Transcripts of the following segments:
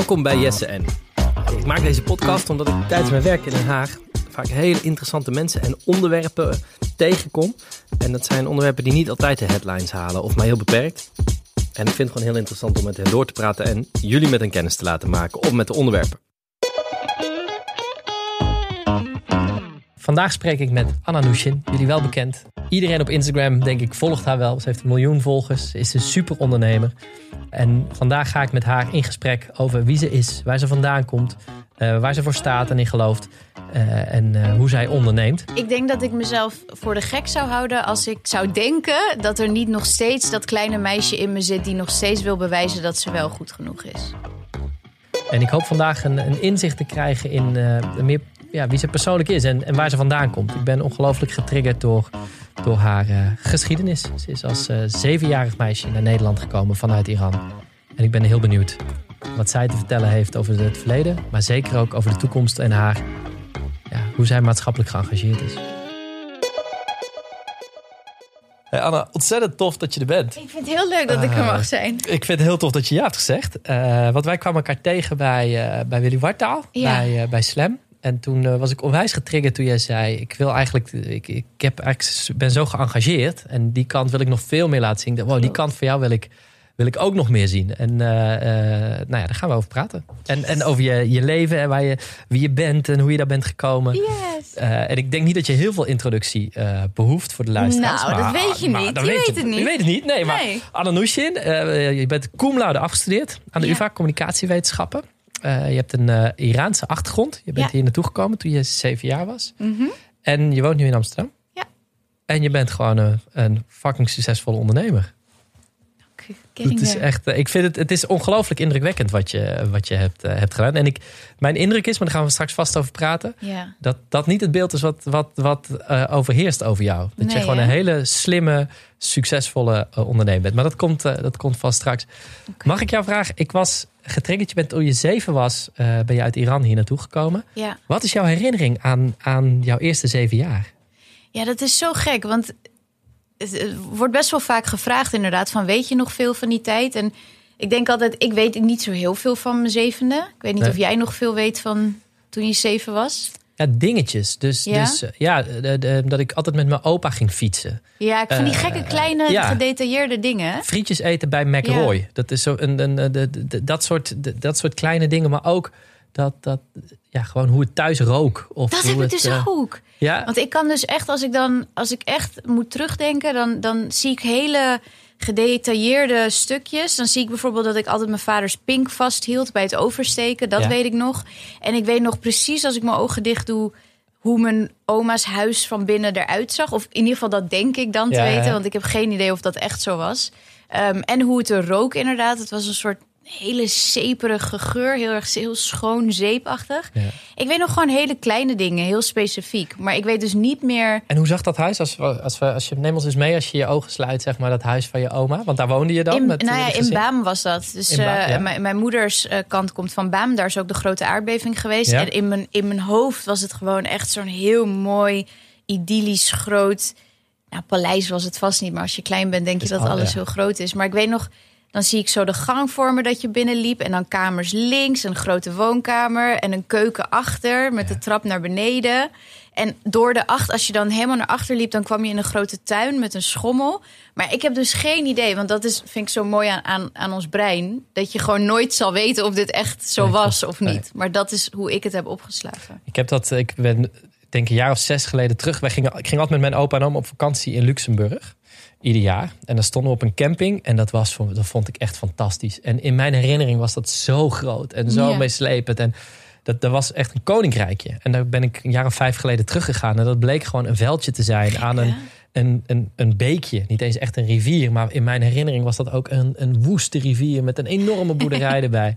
Welkom bij Jesse en. Ik maak deze podcast omdat ik tijdens mijn werk in Den Haag vaak hele interessante mensen en onderwerpen tegenkom. En dat zijn onderwerpen die niet altijd de headlines halen of maar heel beperkt. En ik vind het gewoon heel interessant om met hen door te praten en jullie met hen kennis te laten maken of met de onderwerpen. Vandaag spreek ik met Anna Nushin, jullie wel bekend. Iedereen op Instagram, denk ik, volgt haar wel. Ze heeft een miljoen volgers, is een super ondernemer. En vandaag ga ik met haar in gesprek over wie ze is, waar ze vandaan komt, uh, waar ze voor staat en in gelooft. Uh, en uh, hoe zij onderneemt. Ik denk dat ik mezelf voor de gek zou houden als ik zou denken dat er niet nog steeds dat kleine meisje in me zit die nog steeds wil bewijzen dat ze wel goed genoeg is. En ik hoop vandaag een, een inzicht te krijgen in meer ja, wie ze persoonlijk is en, en, waar ze vandaan komt. Ik ben ongelooflijk getriggerd door, door haar uh, geschiedenis. Ze is als uh, zevenjarig meisje naar Nederland gekomen vanuit Iran. En ik ben heel benieuwd wat zij te vertellen heeft over het verleden, maar zeker ook over de toekomst en haar, ja, hoe zij maatschappelijk geëngageerd is. Hey Anna, ontzettend tof dat je er bent. Ik vind het heel leuk dat ik er mag zijn. Ik vind het heel tof dat je ja hebt gezegd. Uh, want wij kwamen elkaar tegen bij, bij Willy Wartaal, ja. bij, bij Slam. En toen uh, was ik onwijs getriggerd toen jij zei: Ik wil eigenlijk, ik, ik heb eigenlijk, ben zo geëngageerd. En die kant wil ik nog veel meer laten zien. Wow, die kant van jou wil ik, wil ik ook nog meer zien. En uh, uh, nou ja, daar gaan we over praten. En, en over je, je leven en waar je, wie je bent en hoe je daar bent gekomen. Yes. en ik denk niet dat je heel veel introductie behoeft voor de luisteraars. Nou, maar, dat weet je niet. Je weet weet het niet. Je weet het niet. Nee, nee. maar Anna Nushin, je bent cum laude afgestudeerd aan de Ja. UvA Communicatiewetenschappen. Uh, je hebt een uh, Iraanse achtergrond. Je bent Ja. hier naartoe gekomen toen je zeven jaar was. Mhm. En je woont nu in Amsterdam. Ja. En je bent gewoon een, een fucking succesvolle ondernemer. Het is echt, uh, ik vind het, het is ongelooflijk indrukwekkend wat je, wat je hebt, hebt gedaan. En ik, mijn indruk is, maar daar gaan we straks vast over praten. Ja. Dat dat niet het beeld is wat, wat, wat overheerst over jou. Dat Nee, je gewoon hè? een hele slimme, succesvolle ondernemer bent. Maar dat komt, dat komt vast straks. Okay. Mag ik jou vragen? Ik was getriggerd. Je bent toen je zeven was, ben je uit Iran hier naartoe gekomen. Ja. Wat is jouw herinnering aan, aan jouw eerste zeven jaar? ja, dat is zo gek. Want het, het wordt best wel vaak gevraagd inderdaad... van weet je nog veel van die tijd? En ik denk altijd, ik weet niet zo heel veel van mijn zevende. Ik weet niet Nee. of jij nog veel weet van toen je zeven was. Ja, dingetjes. Dus Ja? dus, uh, ja de, de, dat ik altijd met mijn opa ging fietsen. Ja, ik van die Eh, gekke kleine ja. gedetailleerde dingen. Frietjes eten bij McRoy. Dat is zo een, een, een- de- de- dat, soort, de- dat soort kleine dingen. Maar ook dat, dat, ja, gewoon hoe het thuis rook. Of Dat heb ik het, dus eh, ook. Ja, Want ik kan dus echt, als ik dan, als ik echt moet terugdenken, dan, dan zie ik hele gedetailleerde stukjes. Dan zie ik bijvoorbeeld dat ik altijd mijn vaders pink vasthield bij het oversteken. Dat Ja. weet ik nog. En ik weet nog precies als ik mijn ogen dicht doe. Hoe mijn oma's huis van binnen eruit zag. Of in ieder geval dat denk ik dan te Ja, weten. Want ik heb geen idee of dat echt zo was. Ehm, en hoe het er rook inderdaad. Het was een soort hele zeperige geur. Heel erg heel schoon, zeepachtig. Ja. Ik weet nog gewoon hele kleine dingen, heel specifiek. Maar ik weet dus niet meer. En hoe zag dat huis? Als, we, als, we, als je neem ons eens mee, als je je ogen sluit, zeg maar, dat huis van je oma. Want daar woonde je dan. In, met, nou ja, het in? Baam was dat. Dus Baam, eh, ja. mijn, mijn moeders eh, kant komt van Baam. Daar is ook de grote aardbeving geweest. Ja. En in mijn, in mijn hoofd was het gewoon echt zo'n heel mooi, idyllisch groot. Nou, paleis was het vast niet. Maar als je klein bent, denk je Dus dat al- alles heel groot is. Maar ik weet nog. Dan zie ik zo de gang vormen dat je binnenliep. En dan kamers links, een grote woonkamer. En een keuken achter met de trap naar beneden. En door de acht, als je dan helemaal naar achter liep, dan kwam je in een grote tuin met een schommel. Maar ik heb dus geen idee, want dat is, vind ik zo mooi aan, aan, aan ons brein. Dat je gewoon nooit zal weten of dit echt zo was of niet. Maar dat is hoe ik het heb opgeslagen. Ik heb dat, ik ben denk een jaar of zes geleden terug. Wij gingen, ik ging altijd met mijn opa en oma op vakantie in Luxemburg. Ieder jaar. En dan stonden we op een camping. En dat, was, dat vond ik echt fantastisch. En in mijn herinnering was dat zo groot en zo Ja. meeslepend. En dat, dat was echt een koninkrijkje. En daar ben ik een jaar of vijf geleden teruggegaan. En dat bleek gewoon een veldje te zijn aan een, een, een, een beekje. Niet eens echt een rivier. Maar in mijn herinnering was dat ook een, een woeste rivier met een enorme boerderij erbij.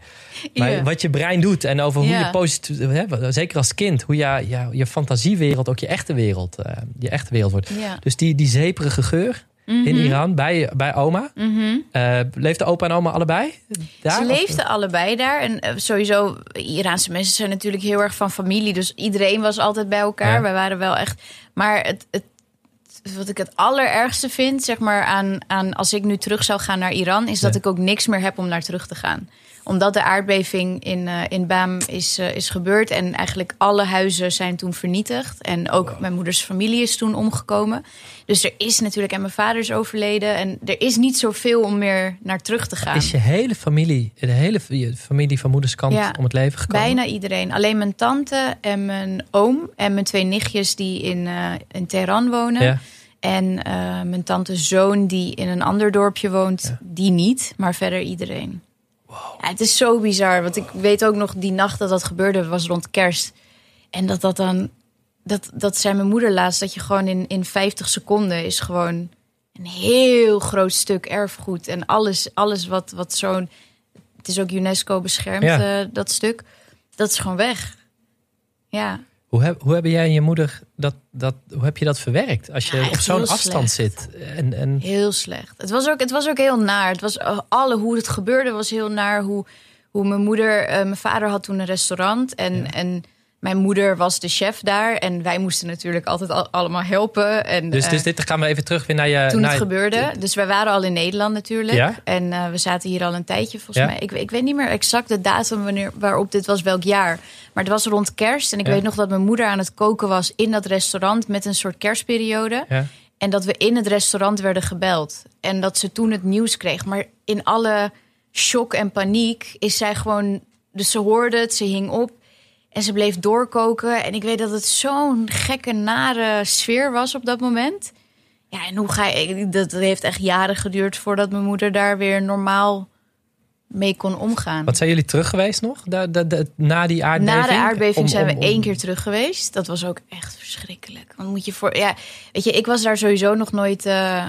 Maar Ja. wat je brein doet en over hoe Ja. je positief, hè, zeker als kind, hoe je, ja, je fantasiewereld ook je echte wereld, eh, je echte wereld wordt. Dus die, die zeperige geur in Iran bij, bij oma. Mhm. Eh, leefden opa en oma allebei daar? Ze Of- leefden allebei daar. En eh, sowieso, Iraanse mensen zijn natuurlijk heel erg van familie. Dus iedereen was altijd bij elkaar. Ja. Wij waren wel echt. Maar het, het, wat ik het allerergste vind, zeg maar, aan, aan als ik nu terug zou gaan naar Iran, is dat ik ook niks meer heb om naar terug te gaan. Omdat de aardbeving in, uh, in Baam is, uh, is gebeurd. En eigenlijk alle huizen zijn toen vernietigd. En ook wow. mijn moeders familie is toen omgekomen. Dus er is natuurlijk, en mijn vader is overleden. En er is niet zoveel om meer naar terug te gaan. Is je hele familie, de hele familie van moeders kant ja, om het leven gekomen? Bijna iedereen. Alleen mijn tante en mijn oom en mijn twee nichtjes die in, uh, in Teheran wonen. Ja. En mijn tante zoon die in een ander dorpje woont, ja. die niet. Maar verder iedereen. Ja, het is zo bizar. Want ik weet ook nog die nacht dat dat gebeurde, was rond kerst. En dat dat dan. Dat, dat zei mijn moeder laatst. Dat je gewoon in, in 50 seconden is gewoon een heel groot stuk erfgoed. En alles, alles wat, wat zo'n. Het is ook UNESCO beschermd, ja. uh, dat stuk. Dat is gewoon weg. Ja. Hoe, heb, hoe hebben jij en je moeder dat, dat, hoe heb je dat verwerkt als je Ja, op zo'n afstand slecht. zit? En, en Heel slecht. Het was ook, het was ook heel naar. Het was uh, alle hoe het gebeurde was heel naar. Hoe, hoe mijn moeder, uh, mijn vader had toen een restaurant en, Ja. en mijn moeder was de chef daar en wij moesten natuurlijk altijd al- allemaal helpen. En, dus, eh, dus dit gaan we even terug weer naar je. toen naar, het gebeurde. Dus wij waren al in Nederland natuurlijk. Ja? En eh, we zaten hier al een tijdje volgens Ja. mij. Ik, ik weet niet meer exact de datum wanneer, waarop dit was, welk jaar. Maar het was rond kerst. En ik Ja. weet nog dat mijn moeder aan het koken was in dat restaurant met een soort kerstperiode. En dat we in het restaurant werden gebeld. En dat ze toen het nieuws kreeg. Maar in alle shock en paniek is zij gewoon... Dus ze hoorde het, ze hing op. En ze bleef doorkoken. En ik weet dat het zo'n gekke, nare sfeer was op dat moment. Ja, en hoe ga je... Dat heeft echt jaren geduurd voordat mijn moeder daar weer normaal mee kon omgaan. Wat zijn jullie terug geweest nog? Da, da, da- na die aardbeving? Na de aardbeving Om- zijn we om- één keer terug geweest. Dat was ook echt verschrikkelijk. Want moet je voor, ja, weet je, ik was daar sowieso nog nooit eh,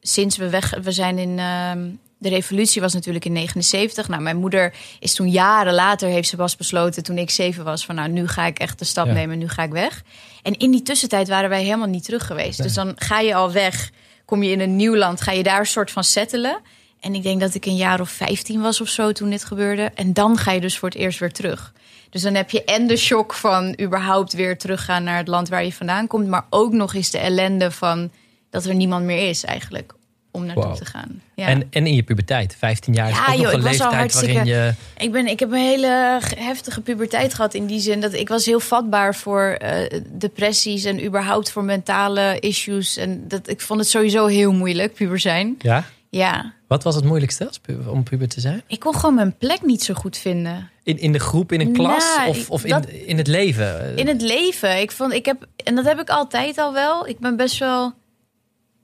sinds we weg. We zijn in ehm, de revolutie was natuurlijk in 79. Nou, mijn moeder is toen jaren later heeft ze pas besloten toen ik zeven was van nou nu ga ik echt de stap Ja. nemen, nu ga ik weg. En in die tussentijd waren wij helemaal niet terug geweest. Nee. Dus dan ga je al weg, kom je in een nieuw land, ga je daar een soort van settelen. En ik denk dat ik een jaar of 15 was of zo toen dit gebeurde. En dan ga je dus voor het eerst weer terug. Dus dan heb je en de shock van überhaupt weer teruggaan naar het land waar je vandaan komt. Maar ook nog eens de ellende van dat er niemand meer is eigenlijk om naartoe Wauw. te gaan. Ja. En, en in je puberteit, 15 jaar is Ja, ook joh, een leeftijd waarin je... Ik, ben, ik heb een hele heftige puberteit gehad in die zin dat ik was heel vatbaar voor eh, depressies en überhaupt voor mentale issues. En dat, ik vond het sowieso heel moeilijk, puber zijn. Ja? Ja, Wat was het moeilijkste om puber te zijn? ik kon gewoon mijn plek niet zo goed vinden. In, in de groep, in een klas Nou, of, of in, in het leven? In het leven. Ik vond, ik heb, en dat heb ik altijd al wel. Ik ben best wel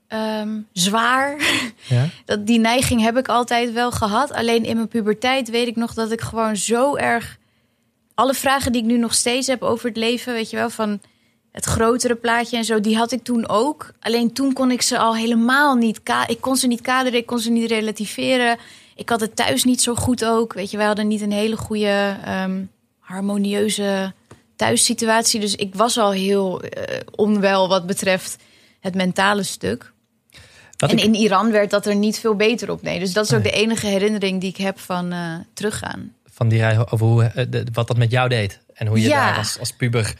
ehm, zwaar. Ja? Dat, die neiging heb ik altijd wel gehad. Alleen in mijn puberteit weet ik nog dat ik gewoon zo erg. Alle vragen die ik nu nog steeds heb over het leven, weet je wel, van het grotere plaatje en zo, die had ik toen ook. Alleen toen kon ik ze al helemaal niet. Ik kon ze niet kaderen, ik kon ze niet relativeren. Ik had het thuis niet zo goed ook. Weet je, wij hadden niet een hele goede, ehm, harmonieuze thuissituatie. Dus ik was al heel eh, onwel wat betreft het mentale stuk. En ik- in Iran werd dat er niet veel beter op. Nee, dus dat is ook Nee. de enige herinnering die ik heb van eh, teruggaan. van die rij over hoe, eh, de- wat dat met jou deed. En hoe je Ja. daar als, als puber...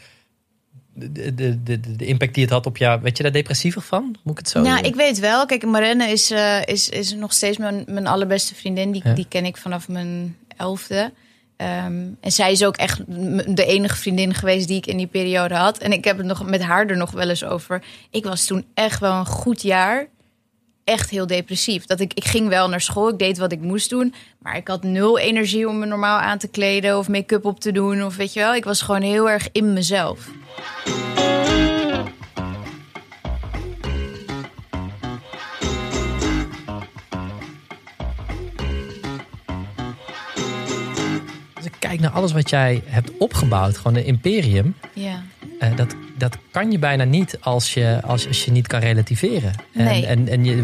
De, de, de, de impact die het had op jou. Weet je daar depressiever van? Moet ik het zo Nou, ik weet wel. Kijk, Marenne is, eh, is, is nog steeds mijn, mijn allerbeste vriendin. Die, Ja. die ken ik vanaf mijn elfde. Ehm, en zij is ook echt de enige vriendin geweest die ik in die periode had. En ik heb het nog met haar er nog wel eens over. Ik was toen echt wel een goed jaar. Echt heel depressief. Dat ik, ik ging wel naar school, ik deed wat ik moest doen. Maar ik had nul energie om me normaal aan te kleden of make-up op te doen. Of weet je wel, ik was gewoon heel erg in mezelf. Als ik kijk naar alles wat jij hebt opgebouwd, gewoon een imperium. Ja. eh, dat, dat kan je bijna niet als je, als, als je niet kan relativeren. En, Nee. en, en je,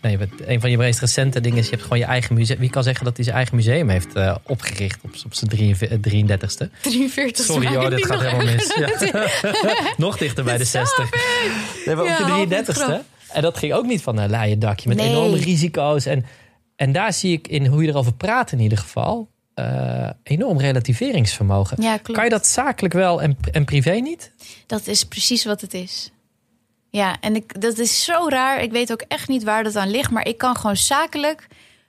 nee, een van je meest recente dingen is, je hebt gewoon je eigen museum. Wie kan zeggen dat hij zijn eigen museum heeft eh, opgericht op, op zijn 33ste? 43 Sorry hoor, dit gaat helemaal mis. Ja. Nog dichter bij de 60. Nee, maar Ja, op je het 33ste. grap. En dat ging ook niet van een laaien dakje met Nee. enorme risico's. En, en daar zie ik in hoe je erover praat in ieder geval... eh, enorm relativeringsvermogen. Ja. Kan je dat zakelijk wel en, en privé niet? Dat is precies wat het is. Ja, en ik, dat is zo raar. Ik weet ook echt niet waar dat aan ligt. Maar ik kan gewoon zakelijk...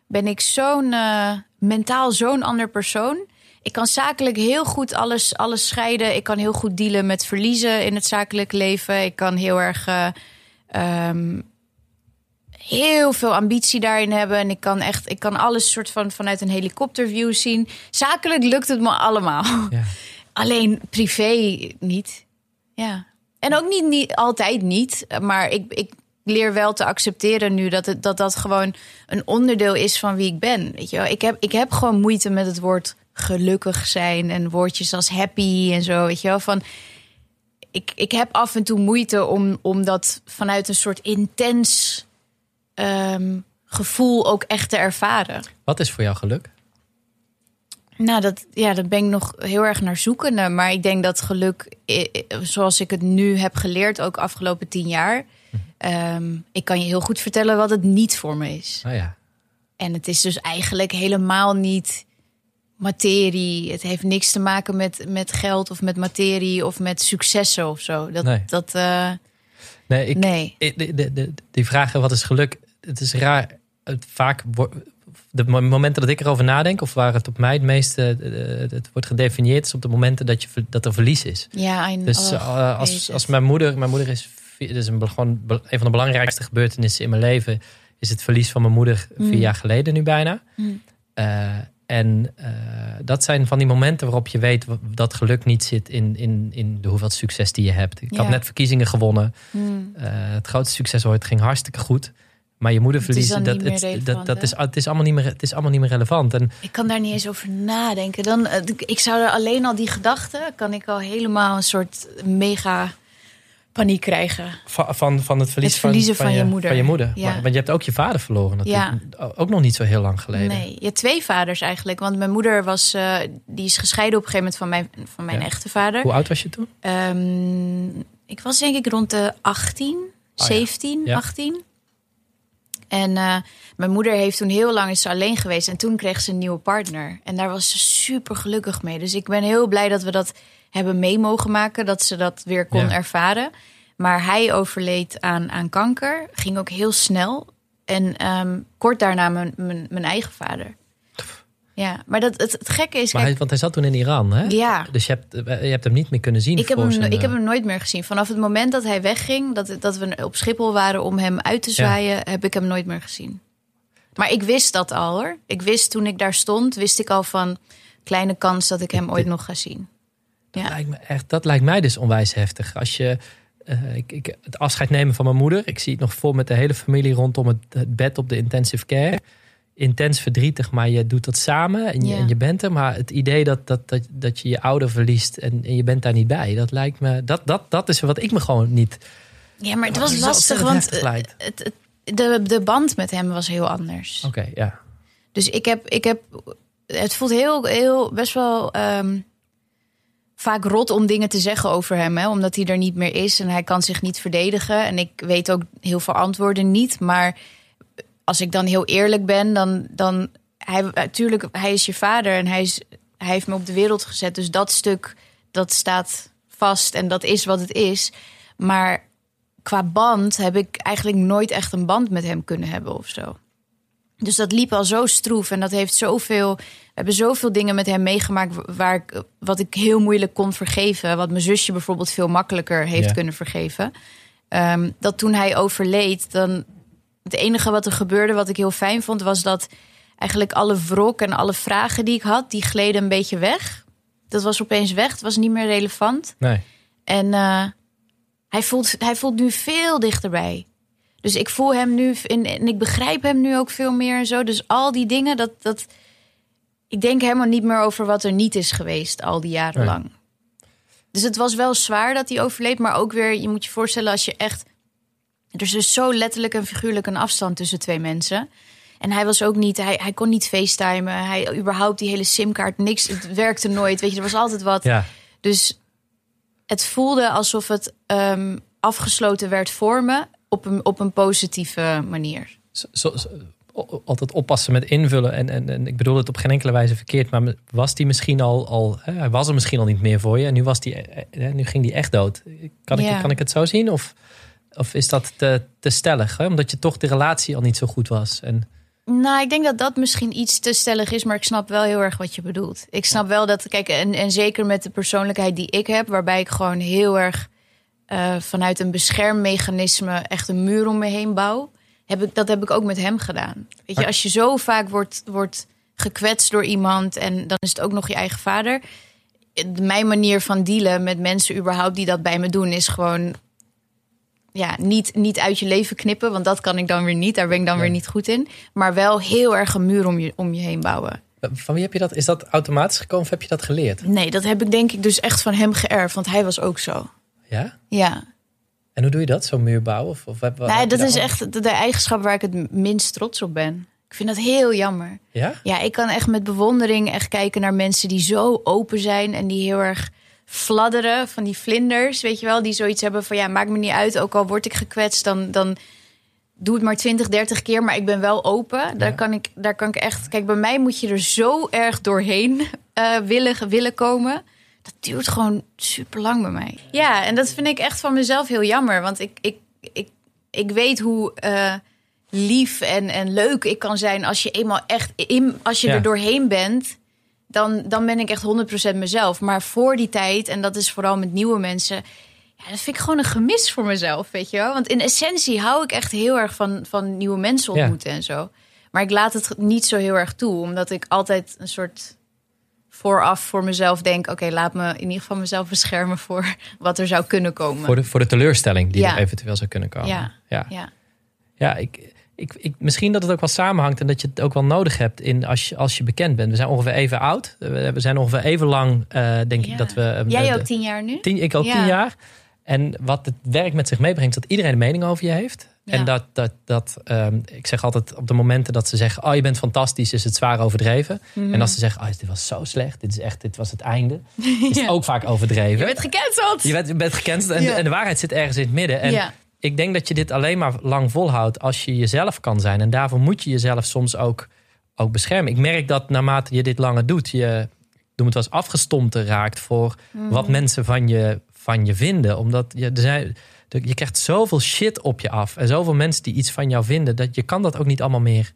ben ik zo'n eh, mentaal zo'n ander persoon. Ik kan zakelijk heel goed alles, alles scheiden. Ik kan heel goed dealen met verliezen in het zakelijk leven. Ik kan heel erg uh, um, heel veel ambitie daarin hebben. En ik kan echt, ik kan alles soort van vanuit een helikopterview zien. Zakelijk lukt het me allemaal. Ja. Alleen privé niet. Ja. En ook niet, niet altijd niet. Maar ik, ik leer wel te accepteren nu dat, het, dat dat gewoon een onderdeel is van wie ik ben. Weet je wel? Ik, heb, ik heb gewoon moeite met het woord gelukkig zijn en woordjes als happy en zo. Weet je wel? Van, ik, ik heb af en toe moeite om, om dat vanuit een soort intens Ehm, gevoel ook echt te ervaren. Wat is voor jou geluk? Nou, dat, ja, dat ben ik nog heel erg naar zoekende. Maar ik denk dat geluk, zoals ik het nu heb geleerd, ook afgelopen tien jaar. Ehm, ik kan je heel goed vertellen wat het niet voor me is. Oh ja. En het is dus eigenlijk helemaal niet materie. Het heeft niks te maken met, met geld of met materie of met successen of zo. Dat, nee. dat, uh, nee, ik, nee. De, de, de, die vragen, wat is geluk? het is raar. Het vaak de momenten dat ik erover nadenk, of waar het op mij het meeste eh, het wordt gedefinieerd, is op de momenten dat, je, dat er verlies is. Ja, dus oh, eh, als, als mijn moeder, mijn moeder is, is een, gewoon een van de belangrijkste gebeurtenissen in mijn leven, is het verlies van mijn moeder vier mm. jaar geleden nu bijna. Mm. Uh, en dat zijn van die momenten waarop je weet dat geluk niet zit in, in, in de hoeveel succes die je hebt. Ik heb net verkiezingen gewonnen. Mm. het grootste succes ooit ging hartstikke goed. Maar je moeder verliezen, dat, het, dat, dat is, het, is allemaal niet meer, het is allemaal niet meer relevant. En, ik kan daar niet eens over nadenken. Dan, eh, ik zou er alleen al die gedachten, kan ik al helemaal een soort mega paniek krijgen. Van, van, van het, verlies het verliezen van, van, je, moeder. Van je moeder. Ja. want je hebt ook je vader verloren natuurlijk. Ja. Ook nog niet zo heel lang geleden. Nee, je twee vaders eigenlijk. Want mijn moeder was, uh, die is gescheiden op een gegeven moment van mijn, van mijn echte vader. Hoe oud was je toen? Um, ik was denk ik rond de 18, 17, 18. En uh, mijn moeder heeft toen heel lang is alleen geweest. En toen kreeg ze een nieuwe partner. En daar was ze super gelukkig mee. Dus ik ben heel blij dat we dat hebben mee mogen maken. Dat ze dat weer kon ervaren. Maar hij overleed aan, aan kanker. Ging ook heel snel. En um, kort daarna mijn, mijn, mijn eigen vader. Ja, maar dat, het, het gekke is. Maar hij, want hij zat toen in Iran, hè? Ja. Dus je hebt, je hebt hem niet meer kunnen zien. Ik, heb hem, zijn, ik heb hem nooit meer gezien. Vanaf het moment dat hij wegging, dat, dat we op Schiphol waren om hem uit te zwaaien, heb ik hem nooit meer gezien. Maar ik wist dat al hoor. Ik wist toen ik daar stond, wist ik al van kleine kans dat ik hem ooit nog ga zien. Dat, lijkt me echt, dat lijkt mij dus onwijs heftig. Als je. Uh, ik, ik, het afscheid nemen van mijn moeder. Ik zie het nog vol met de hele familie rondom het, het bed op de intensive care intens verdrietig, maar je doet dat samen en je, en je bent er. Maar het idee dat, dat, dat, dat je je ouder verliest en, en, je bent daar niet bij, dat lijkt me, dat, dat, dat is wat ik me gewoon niet. Ja, maar het was lastig, want het, het, de, de band met hem was heel anders. Oké, ja. Dus ik heb, ik heb, het voelt heel, heel best wel ehm, vaak rot om dingen te zeggen over hem, hè, omdat hij er niet meer is en hij kan zich niet verdedigen. En ik weet ook heel veel antwoorden niet, maar als ik dan heel eerlijk ben, dan, dan hij, natuurlijk, hij is je vader en hij, is, hij heeft me op de wereld gezet. Dus dat stuk, dat staat vast en dat is wat het is. Maar qua band heb ik eigenlijk nooit echt een band met hem kunnen hebben of zo. Dus dat liep al zo stroef en dat heeft zoveel. We hebben zoveel dingen met hem meegemaakt waar ik, wat ik heel moeilijk kon vergeven. Wat mijn zusje bijvoorbeeld veel makkelijker heeft kunnen vergeven. Ehm, dat toen hij overleed, dan, het enige wat er gebeurde, wat ik heel fijn vond, was dat eigenlijk alle wrok en alle vragen die ik had, die gleden een beetje weg. Dat was opeens weg. Het was niet meer relevant. Nee. En uh, hij, voelt, hij voelt nu veel dichterbij. Dus ik voel hem nu en, en ik begrijp hem nu ook veel meer en zo. Dus al die dingen, dat, dat. Ik denk helemaal niet meer over wat er niet is geweest al die jaren lang. Dus het was wel zwaar dat hij overleed, maar ook weer, je moet je voorstellen als je echt er is dus zo letterlijk en figuurlijk een afstand tussen twee mensen. En hij was ook niet, hij, hij kon niet facetimen. Hij überhaupt die hele simkaart, niks, het werkte nooit. Weet je, er was altijd wat. Ja. Dus het voelde alsof het um, afgesloten werd voor me op een, op een positieve manier. Zo, zo, altijd oppassen met invullen. En, en, en ik bedoel het op geen enkele wijze verkeerd. Maar was die misschien al, al hij was er misschien al niet meer voor je. En nu, was die, eh, eh, nu ging die echt dood. Kan ik, kan ik het zo zien? Of... Of is dat te, te stellig? Hè? Omdat je toch de relatie al niet zo goed was. En... Nou, ik denk dat dat misschien iets te stellig is, maar ik snap wel heel erg wat je bedoelt. Ik snap wel dat, kijk, en, en zeker met de persoonlijkheid die ik heb, waarbij ik gewoon heel erg uh, vanuit een beschermmechanisme echt een muur om me heen bouw. Heb ik, dat heb ik ook met hem gedaan. Weet je, als je zo vaak wordt, wordt gekwetst door iemand en dan is het ook nog je eigen vader. Mijn manier van dealen met mensen überhaupt die dat bij me doen, is gewoon ja, niet, niet uit je leven knippen, want dat kan ik dan weer niet. Daar ben ik dan weer niet goed in. Maar wel heel erg een muur om je, om je heen bouwen. Van wie heb je dat? Is dat automatisch gekomen of heb je dat geleerd? Nee, dat heb ik denk ik dus echt van hem geërfd, want hij was ook zo. Ja? Ja. En hoe doe je dat, zo'n muur bouwen? Of, of, nee, dat is echt de, de eigenschap waar ik het minst trots op ben. Ik vind dat heel jammer. Ja? Ja, ik kan echt met bewondering echt kijken naar mensen die zo open zijn en die heel erg fladderen van die vlinders, weet je wel, die zoiets hebben van ja, maakt me niet uit, ook al word ik gekwetst, dan, dan doe het maar 20, 30 keer, maar ik ben wel open. Daar, kan ik, daar kan ik echt. Kijk, bij mij moet je er zo erg doorheen uh, willen, willen komen. Dat duurt gewoon super lang bij mij. Ja, en dat vind ik echt van mezelf heel jammer. Want ik, ik, ik, ik weet hoe uh, lief en, en leuk ik kan zijn als je eenmaal echt in, als je er doorheen bent dan, dan ben ik echt 100% mezelf. Maar voor die tijd, en dat is vooral met nieuwe mensen, ja, dat vind ik gewoon een gemis voor mezelf, weet je wel. Want in essentie hou ik echt heel erg van, van nieuwe mensen ontmoeten en zo. Maar ik laat het niet zo heel erg toe, omdat ik altijd een soort vooraf voor mezelf denk: oké, laat me in ieder geval mezelf beschermen voor wat er zou kunnen komen. Voor de, voor de teleurstelling die er eventueel zou kunnen komen. Ja, ja. ja. ja ik, ik, ik, misschien dat het ook wel samenhangt en dat je het ook wel nodig hebt in als, je, als je bekend bent. We zijn ongeveer even oud. We zijn ongeveer even lang, uh, denk ik, dat we. Uh, Jij ook tien jaar nu? Tien, ik ook tien jaar. En wat het werk met zich meebrengt, dat iedereen een mening over je heeft. En dat, dat, dat um, ik zeg altijd op de momenten dat ze zeggen: Oh, je bent fantastisch, is het zwaar overdreven. En als ze zeggen: Oh, dit was zo slecht, dit is echt, dit was het einde, is het ook vaak overdreven. Je bent gecanceld. Je bent, je bent gecanceld en, en, de waarheid zit ergens in het midden. En ik denk dat je dit alleen maar lang volhoudt als je jezelf kan zijn. En daarvoor moet je jezelf soms ook, ook beschermen. Ik merk dat naarmate je dit langer doet, je noem het wel eens afgestompt raakt voor mhm. wat mensen van je, van je vinden. Omdat je, er zijn, je krijgt zoveel shit op je af. En zoveel mensen die iets van jou vinden, dat je kan dat ook niet allemaal meer,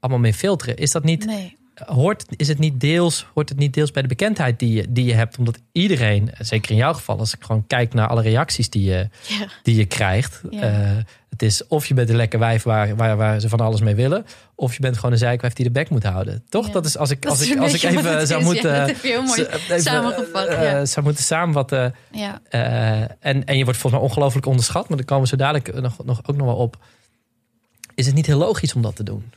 allemaal meer filteren. Is dat niet. Nee hoort, is het niet deels, hoort het niet deels bij de bekendheid die je, die je hebt? Omdat iedereen, zeker in jouw geval, als ik gewoon kijk naar alle reacties die je, die je krijgt. Uh, het is of je bent een lekker wijf waar, waar, waar ze van alles mee willen. Of je bent gewoon een zeikwijf die de bek moet houden. Toch? Dat is als ik, als ik, als ik even zou moeten. Ja, mooi even, samengevat. Uh, zou moeten samenvatten. Ja. Uh, en, en je wordt volgens mij ongelooflijk onderschat. Maar daar komen we zo dadelijk nog, nog, ook nog wel op. Is het niet heel logisch om dat te doen?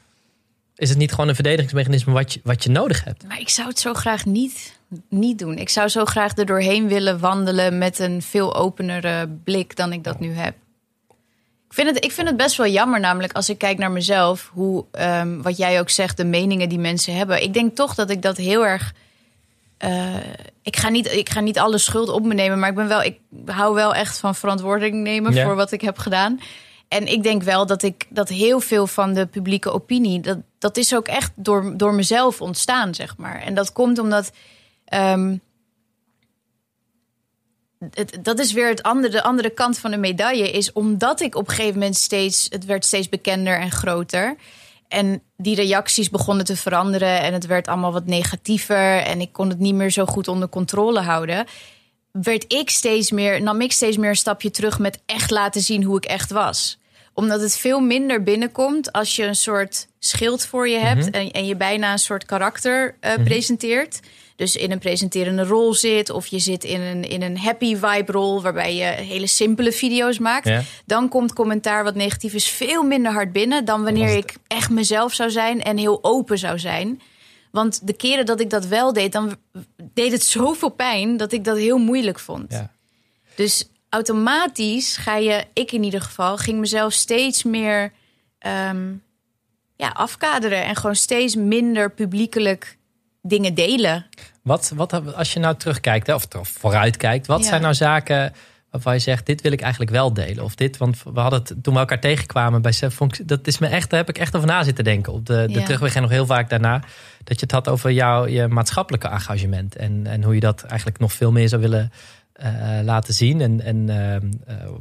Is het niet gewoon een verdedigingsmechanisme wat je, wat je nodig hebt? Maar ik zou het zo graag niet, niet doen. Ik zou zo graag er doorheen willen wandelen met een veel openere blik dan ik dat nu heb. Ik vind, het, ik vind het best wel jammer, namelijk als ik kijk naar mezelf, hoe um, wat jij ook zegt, de meningen die mensen hebben. Ik denk toch dat ik dat heel erg. Uh, ik, ga niet, ik ga niet alle schuld op me nemen, maar ik ben wel, ik hou wel echt van verantwoording nemen voor wat ik heb gedaan en ik denk wel dat ik dat heel veel van de publieke opinie, dat, dat is ook echt door, door mezelf ontstaan, zeg maar. En dat komt omdat. Het, dat is weer het andere, de andere kant van de medaille. Is omdat ik op een gegeven moment steeds. Het werd steeds bekender en groter. En die reacties begonnen te veranderen. En het werd allemaal wat negatiever. En ik kon het niet meer zo goed onder controle houden. Werd ik steeds meer, nam ik steeds meer een stapje terug met echt laten zien hoe ik echt was omdat het veel minder binnenkomt als je een soort schild voor je hebt mhm. en, en, je bijna een soort karakter uh, presenteert. Dus in een presenterende rol zit, of je zit in een, in een happy vibe rol waarbij je hele simpele video's maakt. Dan komt commentaar wat negatief is veel minder hard binnen dan wanneer ik echt mezelf zou zijn en heel open zou zijn. Want de keren dat ik dat wel deed, dan deed het zoveel pijn dat ik dat heel moeilijk vond. Ja. Dus automatisch ga je, ik in ieder geval, ging mezelf steeds meer ehm, ja, afkaderen en gewoon steeds minder publiekelijk dingen delen. Wat, wat als je nou terugkijkt of, vooruitkijkt, wat zijn nou zaken waarvan je zegt: dit wil ik eigenlijk wel delen? Of dit, want we hadden het toen we elkaar tegenkwamen bij Sef, dat is me echt, daar heb ik echt over na zitten denken. Op de, de terugweg en nog heel vaak daarna. Dat je het had over jouw je maatschappelijke engagement en, en hoe je dat eigenlijk nog veel meer zou willen laten zien. En, en ehm,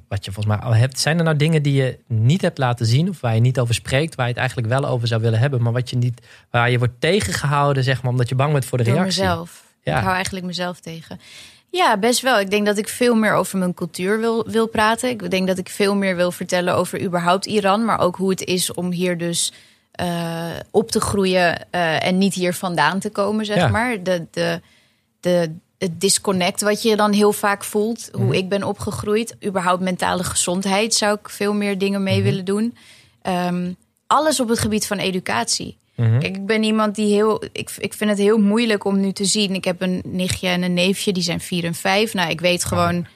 wat je volgens mij al hebt. Zijn er nou dingen die je niet hebt laten zien, of waar je niet over spreekt, waar je het eigenlijk wel over zou willen hebben, maar wat je niet, waar je wordt tegengehouden, zeg maar, omdat je bang bent voor de Door reactie? mezelf. Ja. Ik hou eigenlijk mezelf tegen. Ja, best wel. Ik denk dat ik veel meer over mijn cultuur wil, wil praten. Ik denk dat ik veel meer wil vertellen over überhaupt Iran, maar ook hoe het is om hier dus uh, op te groeien en niet hier vandaan te komen, zeg ja. maar. De, de, de, het disconnect wat je dan heel vaak voelt, hoe Mhm. ik ben opgegroeid. Überhaupt mentale gezondheid zou ik veel meer dingen mee Mhm. willen doen. Um, alles op het gebied van educatie. Mhm. Kijk, ik ben iemand die heel. Ik, ik vind het heel moeilijk om nu te zien. Ik heb een nichtje en een neefje, die zijn vier en vijf. Nou, ik weet gewoon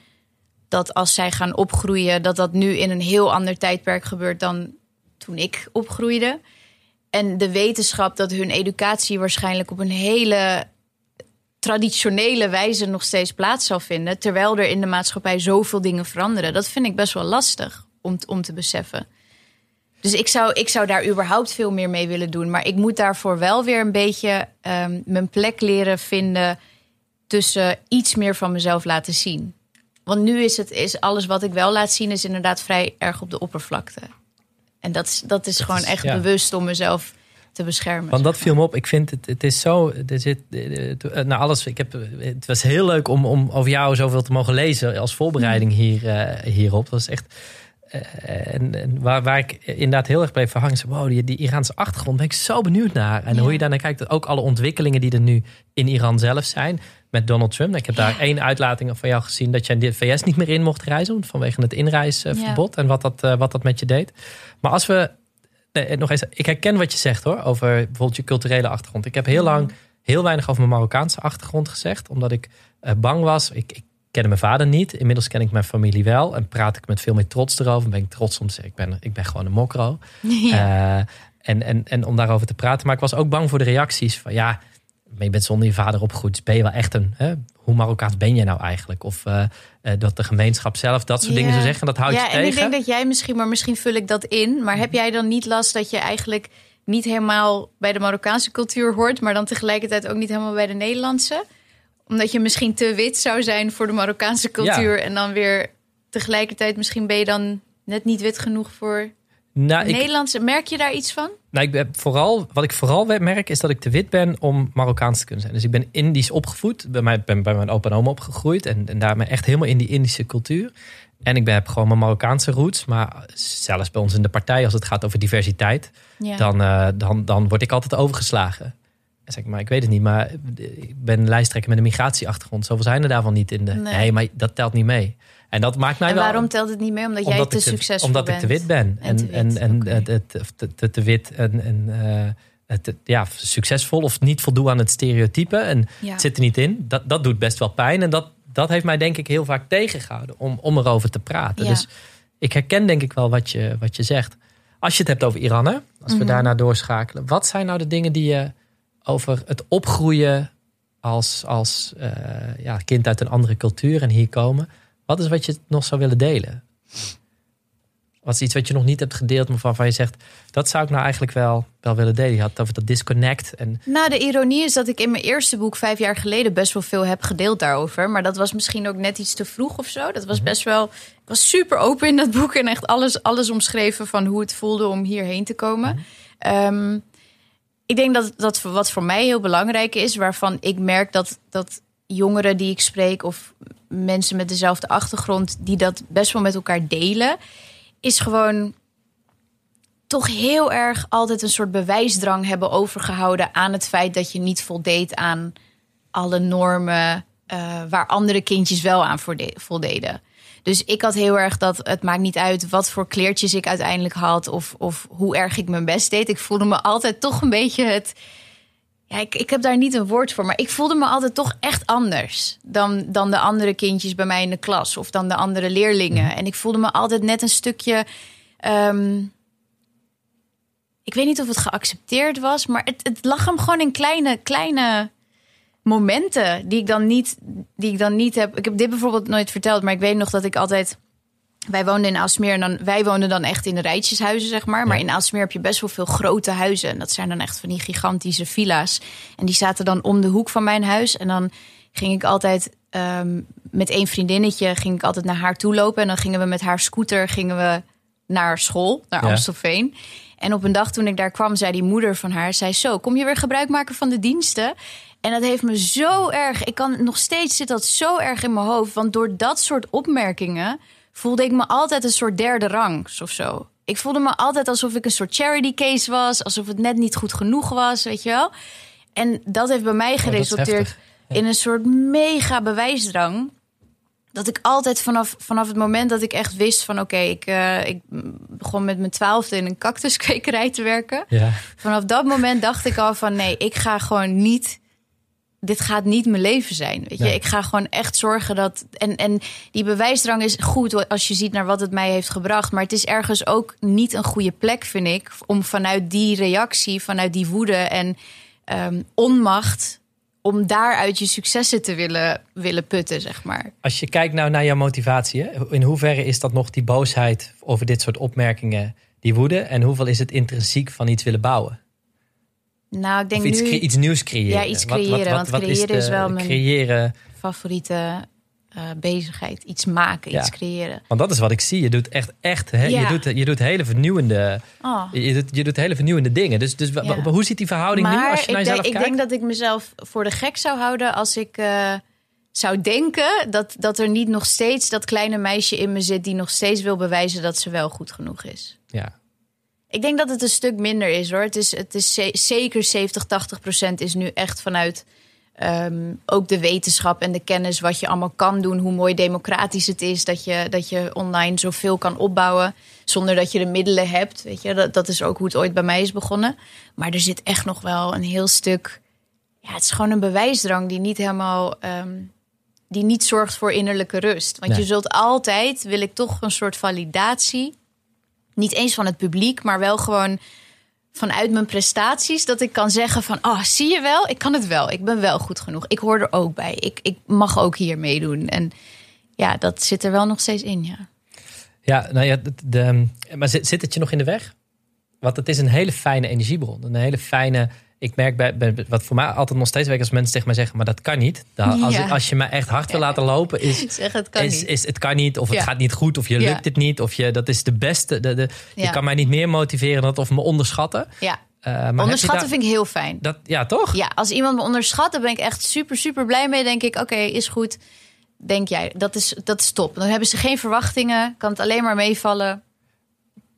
dat als zij gaan opgroeien, dat dat nu in een heel ander tijdperk gebeurt dan toen ik opgroeide. En de wetenschap dat hun educatie waarschijnlijk op een hele traditionele wijze nog steeds plaats zal vinden. Terwijl er in de maatschappij zoveel dingen veranderen. Dat vind ik best wel lastig om, om te beseffen. Dus ik zou, ik zou daar überhaupt veel meer mee willen doen. Maar ik moet daarvoor wel weer een beetje um, mijn plek leren vinden tussen iets meer van mezelf laten zien. Want nu is het is alles wat ik wel laat zien, is inderdaad vrij erg op de oppervlakte. En dat is, dat is dat gewoon is, echt ja. bewust om mezelf te beschermen. Want dat viel me op. Ik vind het, het is zo. Er zit, nou alles. Ik heb, het was heel leuk om, om over jou zoveel te mogen lezen als voorbereiding hier, uh, hierop. Dat was echt. Uh, en, en waar, waar ik inderdaad heel erg bleef verhangen. Wow, die, die Iraanse achtergrond ben ik zo benieuwd naar. En ja. hoe je daarnaar kijkt. Ook alle ontwikkelingen die er nu in Iran zelf zijn. Met Donald Trump. Ik heb daar ja. één uitlating van jou gezien. Dat je in de VS niet meer in mocht reizen. Vanwege het inreisverbod. Ja. En wat dat, wat dat met je deed. Maar als we Nee, nog eens, ik herken wat je zegt hoor, over bijvoorbeeld je culturele achtergrond. Ik heb heel lang heel weinig over mijn Marokkaanse achtergrond gezegd, omdat ik uh, bang was. Ik, ik kende mijn vader niet, inmiddels ken ik mijn familie wel en praat ik met veel meer trots erover. Ben ik trots om te zeggen, ik ben, ik ben gewoon een mokro. Ja. Uh, en, en, en om daarover te praten. Maar ik was ook bang voor de reacties van ja, je bent zonder je vader opgegroeid. Ben je wel echt een. Hè? Hoe Marokkaans ben je nou eigenlijk? Of uh, uh, dat de gemeenschap zelf dat soort ja. dingen zou zeggen. Dat houdt ja, je tegen. En ik denk dat jij misschien, maar misschien vul ik dat in. Maar heb jij dan niet last dat je eigenlijk niet helemaal bij de Marokkaanse cultuur hoort, maar dan tegelijkertijd ook niet helemaal bij de Nederlandse? Omdat je misschien te wit zou zijn voor de Marokkaanse cultuur. Ja. En dan weer tegelijkertijd misschien ben je dan net niet wit genoeg voor nou, Nederlandse. Merk je daar iets van? Nou, ik ben vooral, wat ik vooral merk is dat ik te wit ben om Marokkaans te kunnen zijn. Dus ik ben Indisch opgevoed. Bij mij ben bij mijn opa en oma opgegroeid. En, en daarmee echt helemaal in die Indische cultuur. En ik ben, heb gewoon mijn Marokkaanse roots. Maar zelfs bij ons in de partij, als het gaat over diversiteit, ja. dan, uh, dan, dan word ik altijd overgeslagen. En zeg ik, maar ik weet het niet, maar ik ben lijsttrekker met een migratieachtergrond. Zoveel zijn er daarvan niet in de. Nee, nee maar dat telt niet mee. En dat maakt mij en wel. waarom telt het niet mee? Omdat, omdat jij te, te succesvol omdat bent. Omdat ik te wit ben. En, en, en, okay. het, het, te, te, te, wit en, en uh, ja, succesvol of niet voldoen aan het stereotype. En ja. het zit er niet in. Dat, dat doet best wel pijn. En dat, dat heeft mij denk ik heel vaak tegengehouden om, om erover te praten. Ja. Dus ik herken denk ik wel wat je, wat je zegt. Als je het hebt over Iran, hè? als we mm -hmm. daarna doorschakelen. Wat zijn nou de dingen die je over het opgroeien als, als uh, ja, kind uit een andere cultuur en hier komen. Wat is wat je nog zou willen delen? Wat is iets wat je nog niet hebt gedeeld, maar waarvan je zegt... dat zou ik nou eigenlijk wel, wel willen delen. Je had over dat disconnect. En... Nou, de ironie is dat ik in mijn eerste boek vijf jaar geleden... best wel veel heb gedeeld daarover. Maar dat was misschien ook net iets te vroeg of zo. Dat was best wel... Ik was super open in dat boek en echt alles, alles omschreven... van hoe het voelde om hierheen te komen. Um, ik denk dat, dat wat voor mij heel belangrijk is... waarvan ik merk dat, dat jongeren die ik spreek... of mensen met dezelfde achtergrond... die dat best wel met elkaar delen... is gewoon toch heel erg altijd een soort bewijsdrang hebben overgehouden... aan het feit dat je niet voldeed aan alle normen... Uh, waar andere kindjes wel aan voldeden. Dus ik had heel erg dat het maakt niet uit wat voor kleertjes ik uiteindelijk had of, of hoe erg ik mijn best deed. Ik voelde me altijd toch een beetje het. Ja, ik, ik heb daar niet een woord voor, maar ik voelde me altijd toch echt anders dan, dan de andere kindjes bij mij in de klas of dan de andere leerlingen. En ik voelde me altijd net een stukje. Um, ik weet niet of het geaccepteerd was, maar het, het lag hem gewoon in kleine, kleine momenten die ik dan niet, die ik dan niet heb. Ik heb dit bijvoorbeeld nooit verteld, maar ik weet nog dat ik altijd. Wij woonden in Aalsmeer en dan, wij woonden dan echt in de rijtjeshuizen, zeg maar. Maar ja. in Aalsmeer heb je best wel veel grote huizen. En dat zijn dan echt van die gigantische villa's. En die zaten dan om de hoek van mijn huis. En dan ging ik altijd um, met één vriendinnetje ging ik altijd naar haar toe lopen. En dan gingen we met haar scooter gingen we naar school, naar Ja. Amstelveen. En op een dag toen ik daar kwam, zei die moeder van haar... zei zo, kom je weer gebruik maken van de diensten? En dat heeft me zo erg... Ik kan nog steeds zit dat zo erg in mijn hoofd. Want door dat soort opmerkingen voelde ik me altijd een soort derde rang of zo. Ik voelde me altijd alsof ik een soort charity case was. Alsof het net niet goed genoeg was, weet je wel. En dat heeft bij mij Oh, geresulteerd in een soort mega bewijsdrang. Dat ik altijd vanaf, vanaf het moment dat ik echt wist van... oké, ik, eh, ik begon met mijn twaalfde in een cactuskwekerij te werken. Ja. Vanaf dat moment dacht ik al van nee, ik ga gewoon niet. Dit gaat niet mijn leven zijn. Weet je, Nee. ik ga gewoon echt zorgen dat. En, en die bewijsdrang is goed als je ziet naar wat het mij heeft gebracht. Maar het is ergens ook niet een goede plek, vind ik. Om vanuit die reactie, vanuit die woede en ehm, onmacht. om daaruit je successen te willen, willen putten, zeg maar. Als je kijkt nou naar jouw motivatie, hè, in hoeverre is dat nog die boosheid over dit soort opmerkingen, die woede? En hoeveel is het intrinsiek van iets willen bouwen? Nou, ik denk iets, nu iets nieuws creëren? Ja, iets creëren, want creëren is wel mijn- Creëren, favoriete eh, bezigheid. Iets maken, Ja. iets creëren. want dat is wat ik zie. Je doet echt, echt Ja. je, doet, je doet hele vernieuwende, Oh. je doet, je doet hele vernieuwende dingen. Dus, dus Ja. hoe ziet die verhouding nu Maar als je naar ik, jezelf denk, ik kijkt? denk dat ik mezelf voor de gek zou houden als ik eh, zou denken dat, dat er niet nog steeds dat kleine meisje in me zit die nog steeds wil bewijzen dat ze wel goed genoeg is. Ja. Ik denk dat het een stuk minder is hoor. Het is, het is ze- zeker 70, 80 procent is nu echt vanuit ehm, ook de wetenschap en de kennis wat je allemaal kan doen. Hoe mooi democratisch het is dat je, dat je online zoveel kan opbouwen zonder dat je de middelen hebt. Weet je, dat, dat is ook hoe het ooit bij mij is begonnen. Maar er zit echt nog wel een heel stuk. Ja, het is gewoon een bewijsdrang die niet helemaal. ehm, die niet zorgt voor innerlijke rust. Want Nee. je zult altijd, wil ik toch een soort validatie niet eens van het publiek, maar wel gewoon vanuit mijn prestaties. Dat ik kan zeggen van, oh, zie je wel, ik kan het wel. Ik ben wel goed genoeg. Ik hoor er ook bij. Ik, ik mag ook hier meedoen. En ja, dat zit er wel nog steeds in, ja. Ja, nou ja, de, de- maar zit, zit het je nog in de weg? Want het is een hele fijne energiebron. Een hele fijne. Ik merk bij, bij- wat voor mij altijd nog steeds werkt als mensen tegen mij zeggen, maar dat kan niet. Dan, als, Ja. als je me echt hard wil laten lopen, is, Zeg, het kan is, het kan niet, of het Ja. gaat niet goed, of je lukt het niet, of je dat is de beste. De, de, Je kan mij niet meer motiveren dan of me onderschatten. Ja, je onderschatten daar- vind ik heel fijn. dat, ja, toch? Ja, als iemand me onderschat, dan ben ik echt super, super blij mee. Denk ik, oké, is goed. Denk jij, dat is, dat is top. Dan hebben ze geen verwachtingen, kan het alleen maar meevallen.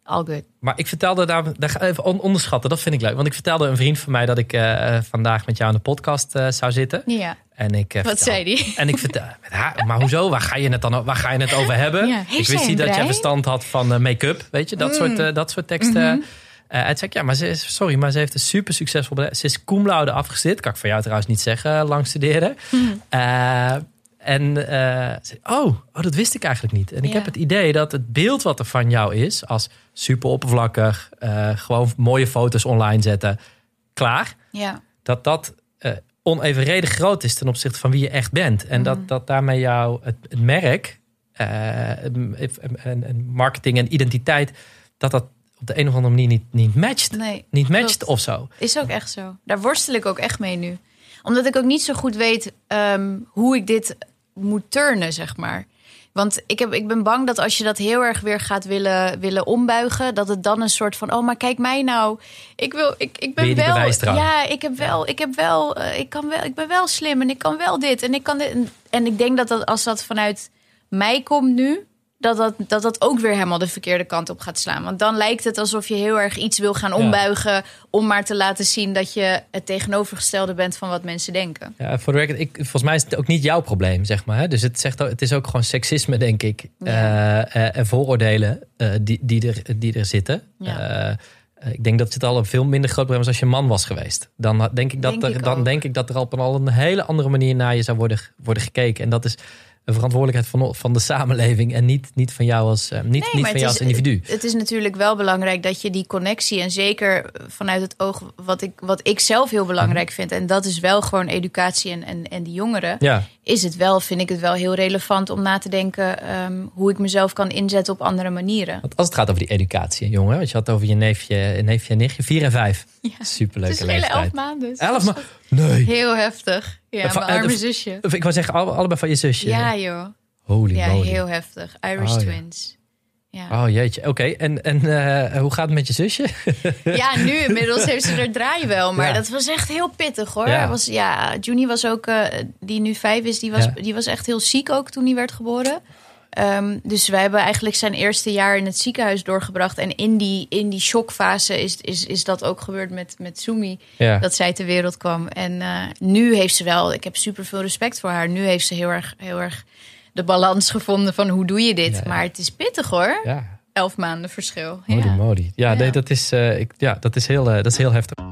All good. Maar ik vertelde daar, daar even on- onderschatten, dat vind ik leuk. Want ik vertelde een vriend van mij dat ik eh, vandaag met jou aan de podcast eh, zou zitten. Ja, En ik, eh, wat zei die? En ik vertel, met haar, maar hoezo? Waar ga je het dan waar ga je het over hebben? Ja, ik wist niet dat jij verstand had van make-up, weet je, dat, soort, eh, dat soort teksten. En toen zei ik, ja, maar ze is, sorry, maar ze heeft een super succesvol bedrijf. Ze is cum laude afgestudeerd. Kan ik van jou trouwens niet zeggen, lang studeren. Mhm. En eh, oh, oh, dat wist ik eigenlijk niet. En ik Ja. heb het idee dat het beeld wat er van jou is, als super oppervlakkig, eh, gewoon mooie foto's online zetten, klaar Ja, dat dat eh, onevenredig groot is ten opzichte van wie je echt bent. En dat, dat daarmee jouw het, het merk, en, marketing en identiteit, dat dat op de een of andere manier niet, niet matcht. nee. Niet matcht of zo. Is ook echt zo. Daar worstel ik ook echt mee nu. Omdat ik ook niet zo goed weet ehm, hoe ik dit moet turnen, zeg maar. Want ik, heb, ik ben bang dat als je dat heel erg weer gaat willen, willen ombuigen, dat het dan een soort van: oh, maar kijk mij nou. Ik, wil, ik, ik ben wel. Ja, ik heb wel, ik heb wel, eh, ik kan wel, ik ben wel slim en ik kan wel dit en ik kan dit. En, en ik denk dat, dat als dat vanuit mij komt nu, dat dat, dat dat ook weer helemaal de verkeerde kant op gaat slaan. Want dan lijkt het alsof je heel erg iets wil gaan ombuigen om maar te laten zien dat je het tegenovergestelde bent van wat mensen denken. Ja, voor de record, ik, volgens mij is het ook niet jouw probleem, zeg maar. Hè? Dus het, zegt, het is ook gewoon seksisme, denk ik. Ja. eh, eh, en vooroordelen eh, die, die, er, die er zitten. Ja. Ik denk dat het al een veel minder groot probleem is als je man was geweest. Dan denk ik dat, Denk er, ik dan ook. denk ik dat er al op een hele andere manier naar je zou worden, worden gekeken. En dat is een verantwoordelijkheid van, van de samenleving en niet, niet van jou als, eh, niet, Nee, niet van jou als individu. Het is natuurlijk wel belangrijk dat je die connectie en zeker vanuit het oog wat ik, wat ik zelf heel belangrijk vind en dat is wel gewoon educatie en, en, en die jongeren. Ja, Is het wel, vind ik het wel heel relevant om na te denken ehm, hoe ik mezelf kan inzetten op andere manieren. want als het gaat over die educatie, jongen. Want je had over je neefje, neefje en nichtje, vier en vijf. Ja. Superleuke Het is leeftijd. elf maanden. Elf ma- Nee. Heel heftig. Ja, Van- mijn eh, arme zusje. Of ik wou zeggen, alle- allebei van je zusje. Ja, joh. Holy Ja, moly. heel heftig. Irish Oh, twins. Ja. Oh jeetje, oké. En, en eh, hoe gaat het met je zusje? ja, nu inmiddels heeft ze er draai wel. Maar Ja. dat was echt heel pittig hoor. Ja. Was, ja, Juni was ook, eh, die nu vijf is, die was, Ja. die was echt heel ziek ook toen hij werd geboren. Ehm, dus wij hebben eigenlijk zijn eerste jaar in het ziekenhuis doorgebracht. En in die, in die shockfase is, is, is dat ook gebeurd met, met Sumi. Ja. Dat zij ter wereld kwam. En eh, nu heeft ze wel, ik heb super veel respect voor haar. Nu heeft ze heel erg, heel erg de balans gevonden van hoe doe je dit. Ja, ja. Maar het is pittig hoor. ja. Elf maanden verschil. Moly. Ja, Ja. Nee, dat, is, eh, ik, ja dat, is heel, eh, dat is heel heftig.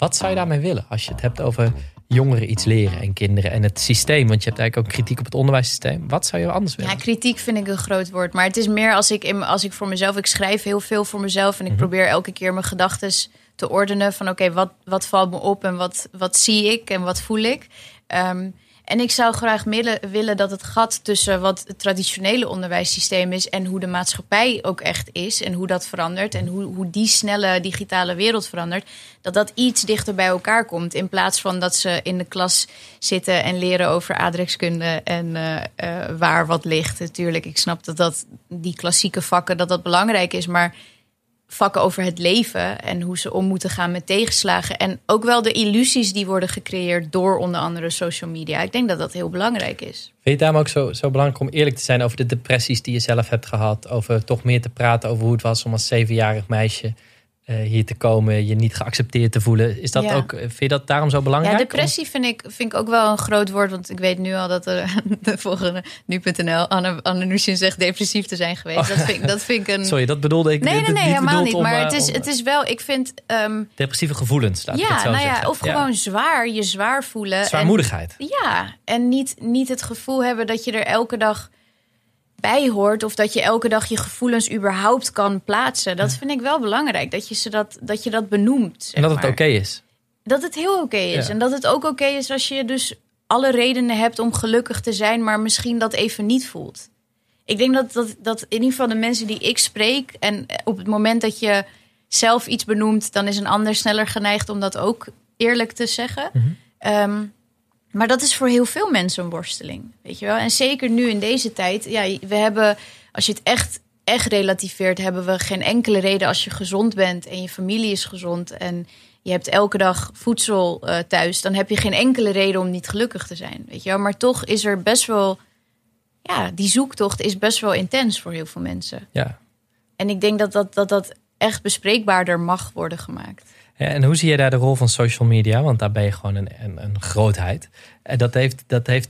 Wat zou je daarmee willen als je het hebt over jongeren iets leren en kinderen en het systeem? Want je hebt eigenlijk ook kritiek op het onderwijssysteem. Wat zou je anders willen? Ja, kritiek vind ik een groot woord. Maar het is meer als ik, in, als ik voor mezelf... Ik schrijf heel veel voor mezelf. En ik Mhm. probeer elke keer mijn gedachten te ordenen. Van oké, wat, wat valt me op en wat, wat zie ik en wat voel ik? Ehm, en ik zou graag willen, dat het gat tussen wat het traditionele onderwijssysteem is... en hoe de maatschappij ook echt is en hoe dat verandert... en hoe, hoe die snelle digitale wereld verandert... dat dat iets dichter bij elkaar komt. In plaats van dat ze in de klas zitten en leren over aardrijkskunde... en eh, eh, waar wat ligt. Natuurlijk, ik snap dat, dat die klassieke vakken dat dat belangrijk is... maar vakken over het leven en hoe ze om moeten gaan met tegenslagen. En ook wel de illusies die worden gecreëerd door onder andere social media. Ik denk dat dat heel belangrijk is. Vind je het daarom ook zo, zo belangrijk om eerlijk te zijn over de depressies die je zelf hebt gehad? Over toch meer te praten over hoe het was om als zevenjarig meisje hier te komen, je niet geaccepteerd te voelen. Is dat Ja. ook, vind je dat daarom zo belangrijk? Ja, depressie vind ik, vind ik ook wel een groot woord. Want ik weet nu al dat er de volgende nu.nl Anne, Anne zegt depressief te zijn geweest. Dat vind, ik- dat vind ik een... Sorry, dat bedoelde ik nee, nee, nee, niet helemaal niet. om, Maar eh, het is, om, het is wel, ik vind... ehm, depressieve gevoelens, laat ik het ja, zo nou ja, of gewoon zwaar, je zwaar voelen. en- Zwaarmoedigheid. Ja, en niet, niet het gevoel hebben dat je er elke dag bij hoort. Of dat je elke dag je gevoelens überhaupt kan plaatsen. Dat vind ik wel belangrijk. Dat je, ze dat, dat, je dat benoemt. zeg En dat het oké is. Dat het heel oké is. Ja. En dat het ook oké is als je dus alle redenen hebt om gelukkig te zijn. Maar misschien dat even niet voelt. Ik denk dat, dat, dat in ieder geval de mensen die ik spreek. En op het moment dat je zelf iets benoemt. Dan is een ander sneller geneigd om dat ook eerlijk te zeggen. Mhm. Ehm, maar dat is voor heel veel mensen een worsteling. Weet je wel? En zeker nu in deze tijd. Ja, we hebben, als je het echt, echt relativeert, hebben we geen enkele reden als je gezond bent en je familie is gezond. En je hebt elke dag voedsel eh, thuis. Dan heb je geen enkele reden om niet gelukkig te zijn. Weet je wel? Maar toch is er best wel. Ja, die zoektocht is best wel intens voor heel veel mensen. Ja. En ik denk dat dat, dat, dat echt bespreekbaarder mag worden gemaakt. En hoe zie je daar de rol van social media? Want daar ben je gewoon een, een, een grootheid. En dat heeft, dat heeft,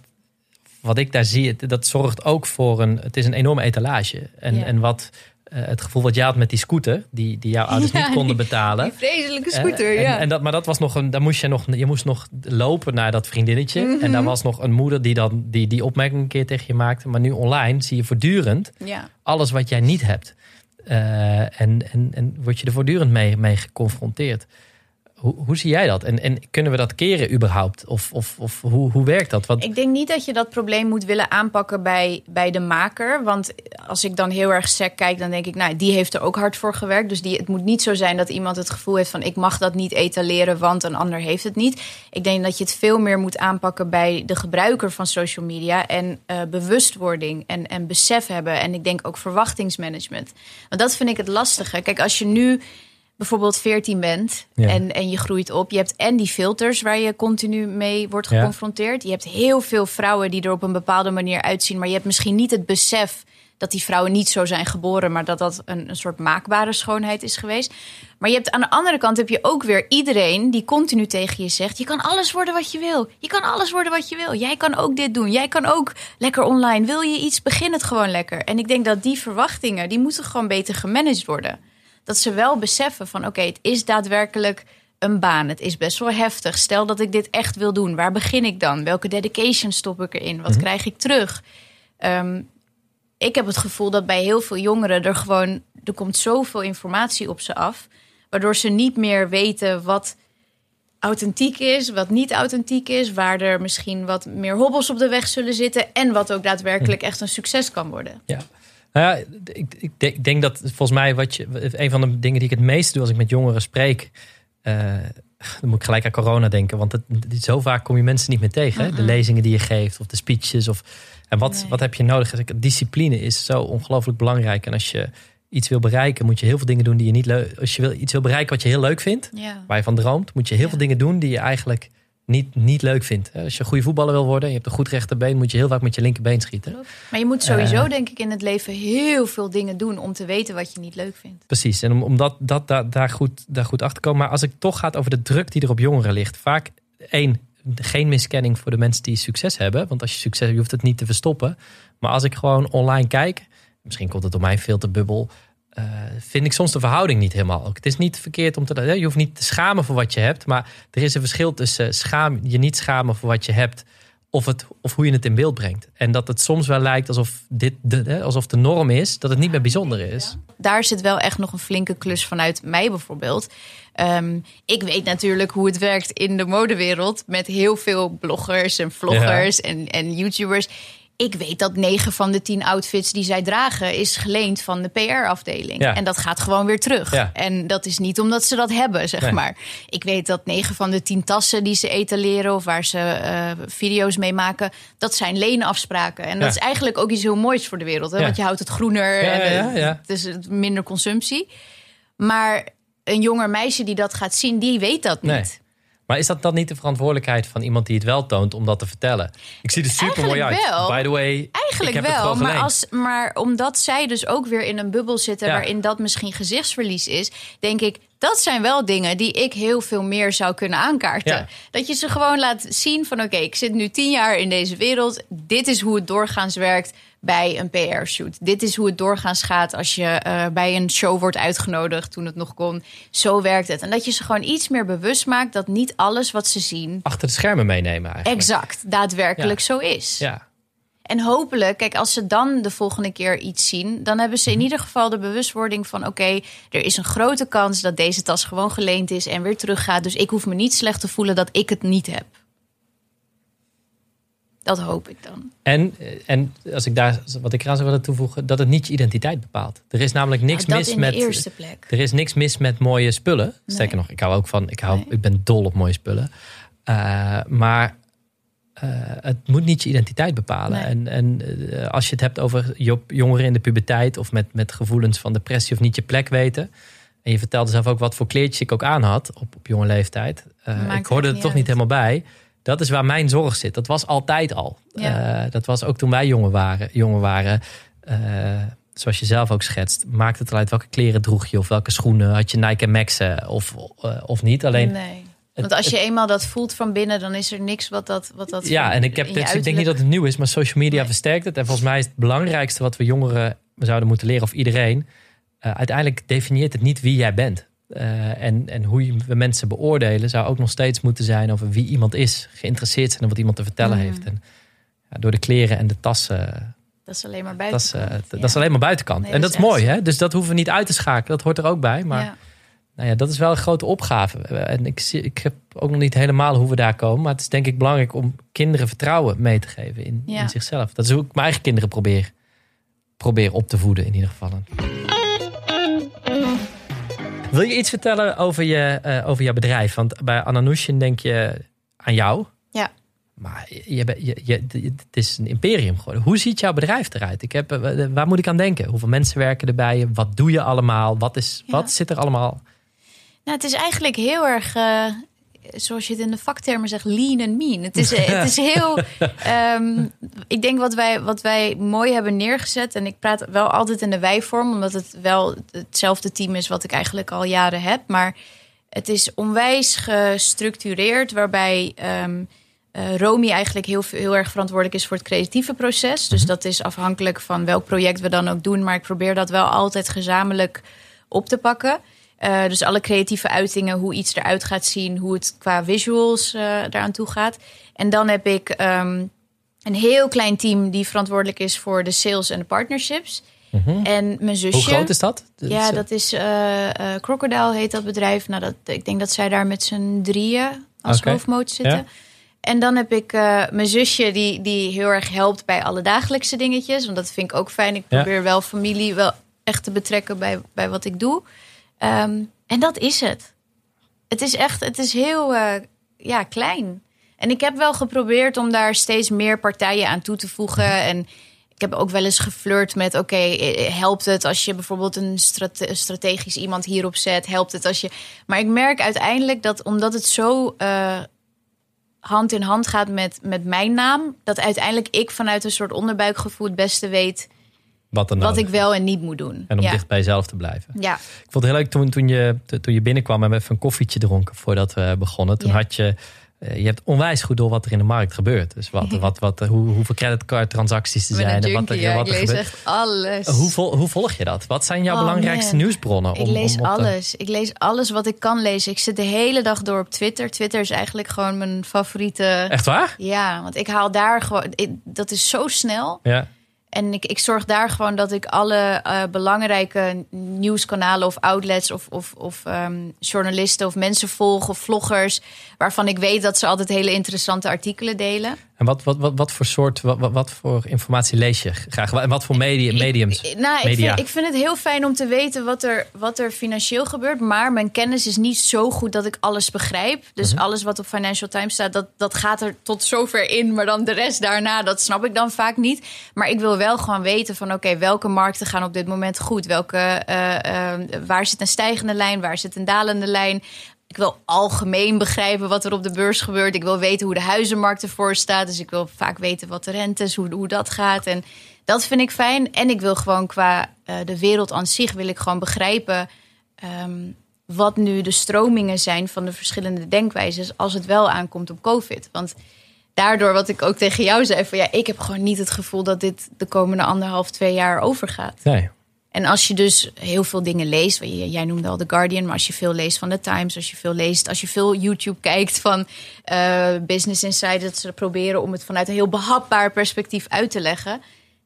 wat ik daar zie, dat zorgt ook voor een, het is een enorme etalage. En, Ja. en wat, eh, het gevoel wat jij had met die scooter, die, die jouw ouders Ja, niet konden betalen. Die vreselijke Eh, scooter, en, ja. en dat, maar dat was nog een, daar moest je nog, je moest nog lopen naar dat vriendinnetje. Mhm. En daar was nog een moeder die dan die, die opmerking een keer tegen je maakte. Maar nu online zie je voortdurend ja. alles wat jij niet hebt. Eh, en, en, en word je er voortdurend mee, mee geconfronteerd. Hoe, hoe zie jij dat? En, en kunnen we dat keren überhaupt? Of, of, of hoe, hoe werkt dat? Want, Ik denk niet dat je dat probleem moet willen aanpakken bij, bij de maker. Want als ik dan heel erg sec kijk, dan denk ik, nou, die heeft er ook hard voor gewerkt. Dus die, het moet niet zo zijn dat iemand het gevoel heeft van ik mag dat niet etaleren, want een ander heeft het niet. Ik denk dat je het veel meer moet aanpakken bij de gebruiker van social media en eh, bewustwording en, en besef hebben. En ik denk ook verwachtingsmanagement. Want dat vind ik het lastige. Kijk, als je nu bijvoorbeeld 14 bent Ja. en, en je groeit op. Je hebt en die filters waar je continu mee wordt Ja. geconfronteerd. Je hebt heel veel vrouwen die er op een bepaalde manier uitzien. Maar je hebt misschien niet het besef dat die vrouwen niet zo zijn geboren. Maar dat dat een, een soort maakbare schoonheid is geweest. Maar je hebt aan de andere kant heb je ook weer iedereen die continu tegen je zegt. Je kan alles worden wat je wil. Je kan alles worden wat je wil. Jij kan ook dit doen. Jij kan ook lekker online. Wil je iets, begin het gewoon lekker. En ik denk dat die verwachtingen, die moeten gewoon beter gemanaged worden dat ze wel beseffen van oké, het is daadwerkelijk een baan. Het is best wel heftig. Stel dat ik dit echt wil doen. Waar begin ik dan? Welke dedication stop ik erin? Wat krijg ik terug? Ehm, ik heb het gevoel dat bij heel veel jongeren er gewoon... er komt zoveel informatie op ze af... waardoor ze niet meer weten wat, authentiek is, wat niet authentiek is, waar er misschien wat meer hobbels op de weg zullen zitten en wat ook daadwerkelijk echt een succes kan worden. Ja. Nou ja, ik, ik, denk dat volgens mij wat je, een van de dingen die ik het meest doe als ik met jongeren spreek, uh, dan moet ik gelijk aan corona denken, want het, zo vaak kom je mensen niet meer tegen. hè? De lezingen die je geeft of de speeches. Of, en wat, wat heb je nodig? Discipline is zo ongelooflijk belangrijk. En als je iets wil bereiken, moet je heel veel dingen doen die je niet leuk. Als je wil, iets wil bereiken wat je heel leuk vindt, waar je van droomt, moet je heel veel dingen doen die je eigenlijk niet, niet leuk vindt. Als je een goede voetballer wil worden, je hebt een goed rechterbeen, moet je heel vaak met je linkerbeen schieten. Maar je moet sowieso, denk ik, in het leven heel veel dingen doen om te weten wat je niet leuk vindt. Precies, en om, om dat, dat, daar, daar, goed, daar goed achter te komen. Maar als ik toch gaat over de druk die er op jongeren ligt, vaak één, geen miskenning voor de mensen die succes hebben. Want als je succes hebt, je hoeft het niet te verstoppen. Maar als ik gewoon online kijk, misschien komt het door mijn filterbubbel. Uh, vind ik soms de verhouding niet helemaal ook. Het is niet verkeerd om te. Je hoeft niet te schamen voor wat je hebt. Maar er is een verschil tussen schaam, je niet schamen voor wat je hebt. Of, het, of hoe je het in beeld brengt. En dat het soms wel lijkt alsof dit de, alsof de norm is, dat het niet meer bijzonder is. Daar zit wel echt nog een flinke klus vanuit mij bijvoorbeeld. Ehm, ik weet natuurlijk hoe het werkt in de modewereld met heel veel bloggers en vloggers en, en YouTubers ik weet dat 9 van de 10 outfits die zij dragen is geleend van de PR-afdeling. En dat gaat gewoon weer terug. En dat is niet omdat ze dat hebben, zeg maar. Ik weet dat 9 van de 10 tassen die ze etaleren of waar ze uh, video's mee maken, dat zijn leenafspraken. En dat is eigenlijk ook iets heel moois voor de wereld. Hè? Want je houdt het groener en dus minder consumptie. Maar een jonger meisje die dat gaat zien, die weet dat niet. Maar is dat dan niet de verantwoordelijkheid van iemand die het wel toont om dat te vertellen? Ik zie er super mooi uit. By the way, eigenlijk wel. Maar, als, maar omdat zij dus ook weer in een bubbel zitten waarin dat misschien gezichtsverlies is, denk ik. Dat zijn wel dingen die ik heel veel meer zou kunnen aankaarten. Dat je ze gewoon laat zien van oké, ik zit nu tien jaar in deze wereld. Dit is hoe het doorgaans werkt bij een PR-shoot. Dit is hoe het doorgaans gaat als je uh, bij een show wordt uitgenodigd toen het nog kon. Zo werkt het. En dat je ze gewoon iets meer bewust maakt dat niet alles wat ze zien. achter de schermen meenemen eigenlijk. Exact, daadwerkelijk zo is. Ja. En hopelijk, kijk, als ze dan de volgende keer iets zien, dan hebben ze in mhm. ieder geval de bewustwording van: oké, er is een grote kans dat deze tas gewoon geleend is en weer teruggaat. Dus ik hoef me niet slecht te voelen dat ik het niet heb. Dat hoop ik dan. En, en als ik daar wat ik eraan zou willen toevoegen, dat het niet je identiteit bepaalt. Er is namelijk niks nou, mis met. eerste plek. Er is niks mis met mooie spullen. Sterker nog, ik hou ook van. Ik, hou, ik ben dol op mooie spullen. Uh, maar uh, het moet niet je identiteit bepalen. En, en uh, als je het hebt over jongeren in de puberteit of met, met gevoelens van depressie of niet je plek weten. En je vertelde zelf ook wat voor kleertjes ik ook aan had op, op jonge leeftijd. ik hoorde er toch niet helemaal bij. Dat is waar mijn zorg zit. Dat was altijd al. Uh, dat was ook toen wij jongen waren. Jongen waren uh, zoals je zelf ook schetst. Maakt het uit welke kleren droeg je of welke schoenen. Had je Nike en Maxen of, uh, of niet. Alleen, nee. Want als je eenmaal dat voelt van binnen, dan is er niks wat dat. Wat dat ja, en ik, heb, dit, ik denk niet dat het nieuw is, maar social media versterkt het. En volgens mij is het belangrijkste wat we jongeren zouden moeten leren, of iedereen. uiteindelijk definieert het niet wie jij bent. Uh, en, en hoe we mensen beoordelen zou ook nog steeds moeten zijn over wie iemand is. Geïnteresseerd zijn in wat iemand te vertellen mm. heeft. En ja, door de kleren en de tassen. Dat is alleen maar buitenkant. Dat is, uh, dat is alleen maar buitenkant. en dat, is mooi, hè? Dus dat hoeven we niet uit te schakelen. Dat hoort er ook bij. Maar ja. Nou ja, dat is wel een grote opgave. En ik, zie, ik heb ook nog niet helemaal hoe we daar komen. Maar het is denk ik belangrijk om kinderen vertrouwen mee te geven in, in zichzelf. Dat is hoe ik mijn eigen kinderen probeer, probeer op te voeden in ieder geval. Wil je iets vertellen over je, uh, over jouw bedrijf? Want bij Ananushin denk je aan jou. Ja. Maar je, je, je, het is een imperium geworden. Hoe ziet jouw bedrijf eruit? Ik heb, eh, waar moet ik aan denken? Hoeveel mensen werken erbij? Wat doe je allemaal? Wat, is, wat zit er allemaal? Nou, het is eigenlijk heel erg uh, zoals je het in de vaktermen zegt, lean and mean. Het is, het is heel. Ehm, ik denk wat wij, wat wij mooi hebben neergezet. En ik praat wel altijd in de wij-vorm, omdat het wel hetzelfde team is wat ik eigenlijk al jaren heb. Maar het is onwijs gestructureerd, waarbij. Um, uh, Romy eigenlijk heel, heel erg verantwoordelijk is voor het creatieve proces. Dus mhm. dat is afhankelijk van welk project we dan ook doen. Maar ik probeer dat wel altijd gezamenlijk op te pakken. Uh, dus alle creatieve uitingen, hoe iets eruit gaat zien, hoe het qua visuals uh, eraan toe gaat. En dan heb ik um, een heel klein team die verantwoordelijk is voor de sales en de partnerships. Mm -hmm. En mijn zusje. Hoe groot is dat? Dat ja, is, dat is Crocodile heet dat bedrijf. Nou, dat, ik denk dat zij daar met z'n drieën als okay. hoofdmoot zitten. En dan heb ik uh, mijn zusje die, die heel erg helpt bij alle dagelijkse dingetjes. Want dat vind ik ook fijn. Ik probeer wel familie wel echt te betrekken bij, bij wat ik doe. Um, en dat is het. Het is echt, het is heel uh, ja, klein. En ik heb wel geprobeerd om daar steeds meer partijen aan toe te voegen. En ik heb ook wel eens geflirt met: oké, eh, helpt het als je bijvoorbeeld een strategisch iemand hierop zet? Helpt het als je. Maar ik merk uiteindelijk dat omdat het zo hand in hand gaat met, met mijn naam, dat uiteindelijk ik vanuit een soort onderbuikgevoel het beste weet. Wat, wat ik wel en niet moet doen. En om dicht bij jezelf te blijven. Ja. Ik vond het heel leuk toen, toen, je, toen je binnenkwam en we even een koffietje dronken voordat we begonnen. Toen had je eh, je hebt onwijs goed door wat er in de markt gebeurt. Dus wat, wat, wat, hoe, hoeveel creditcard transacties er zijn. en wat er, ja, wat er ik lees echt alles. Hoe, vol, hoe volg je dat? Wat zijn jouw oh, belangrijkste nieuwsbronnen? Om, ik lees alles. Ik lees alles wat ik kan lezen. Ik zit de hele dag door op Twitter. Twitter is eigenlijk gewoon mijn favoriete... Echt waar? Ja, want ik haal daar gewoon... dat is zo snel. Ja. En ik, ik zorg daar gewoon dat ik alle uh, belangrijke nieuwskanalen of outlets of, of, of um, journalisten of mensen volg of vloggers. Waarvan ik weet dat ze altijd hele interessante artikelen delen. En wat, wat, wat, wat voor soort, wat, wat voor informatie lees je graag? En wat voor media, mediums? Ik, nou, media? Ik, vind, ik vind het heel fijn om te weten wat er, wat er financieel gebeurt. Maar mijn kennis is niet zo goed dat ik alles begrijp. Dus mhm. alles wat op Financial Times staat, dat, dat gaat er tot zover in. Maar dan de rest daarna, dat snap ik dan vaak niet. Maar ik wil wel gewoon weten van oké, welke markten gaan op dit moment goed? Welke, uh, uh, waar zit een stijgende lijn? Waar zit een dalende lijn? Ik wil algemeen begrijpen wat er op de beurs gebeurt. Ik wil weten hoe de huizenmarkt ervoor staat. Dus ik wil vaak weten wat de rente is, hoe, hoe dat gaat. En dat vind ik fijn. En ik wil gewoon qua uh, de wereld aan zich wil ik gewoon begrijpen um, wat nu de stromingen zijn van de verschillende denkwijzes als het wel aankomt op COVID. Want daardoor, wat ik ook tegen jou zei, van ja, ik heb gewoon niet het gevoel dat dit de komende anderhalf, twee jaar overgaat. Nee. En als je dus heel veel dingen leest, jij noemde al The Guardian, maar als je veel leest van The Times, als je veel leest, als je veel YouTube kijkt van uh, Business Insider, dat ze proberen om het vanuit een heel behapbaar perspectief uit te leggen,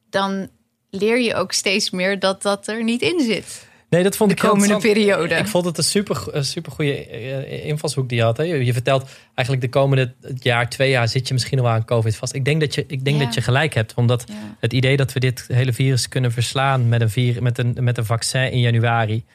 dan leer je ook steeds meer dat dat er niet in zit. Nee, dat vond de ik komende periode. Ik vond het een super, super goede eh, invalshoek die je had. Hè? Je, vertelt eigenlijk de komende jaar, twee jaar zit je misschien al aan COVID vast. Ik denk dat je, ik denk dat je gelijk hebt. Omdat het idee dat we dit hele virus kunnen verslaan met een, vir, met een, met een vaccin in januari.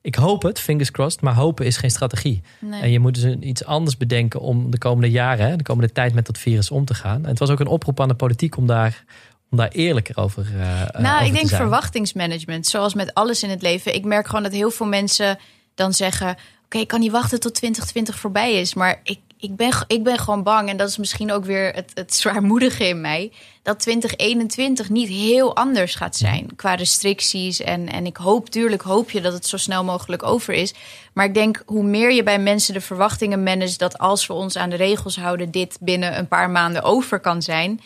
Ik hoop het, fingers crossed, maar hopen is geen strategie. En je moet dus iets anders bedenken om de komende jaren, de komende tijd met dat virus om te gaan. En het was ook een oproep aan de politiek om daar om daar eerlijker over, uh, nou, ik denk verwachtingsmanagement. Zoals met alles in het leven. Ik merk gewoon dat heel veel mensen dan zeggen: Oké, ik kan niet wachten tot 2020 voorbij is. Maar ik, ik, ben, ik ben gewoon bang. En dat is misschien ook weer het, het zwaarmoedige in mij. Dat 2021 niet heel anders gaat zijn qua restricties. En, en ik hoop, tuurlijk hoop je dat het zo snel mogelijk over is. Maar ik denk, hoe meer je bij mensen de verwachtingen managt... dat als we ons aan de regels houden, dit binnen een paar maanden over kan zijn.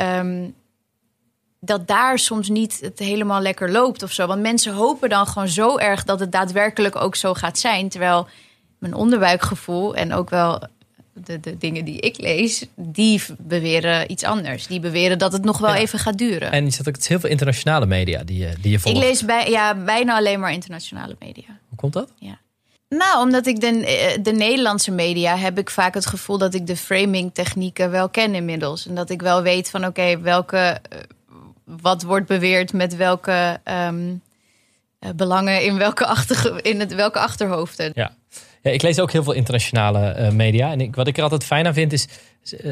Um, dat daar soms niet het helemaal lekker loopt of zo. Want mensen hopen dan gewoon zo erg dat het daadwerkelijk ook zo gaat zijn. Terwijl mijn onderbuikgevoel en ook wel de, de dingen die ik lees, die beweren iets anders. Die beweren dat het nog wel even gaat duren. En je zit ook heel veel internationale media die, je, die je volgt. Ik lees bij, ja, bijna alleen maar internationale media. Hoe komt dat? Ja. Nou, omdat ik de, eh, de Nederlandse media heb ik vaak het gevoel dat ik de framing technieken wel ken inmiddels. En dat ik wel weet van oké, welke eh, wat wordt beweerd met welke um, belangen in welke, achter, in het, welke achterhoofden. Ja. ja, ik lees ook heel veel internationale uh, media. En ik, wat ik er altijd fijn aan vind is,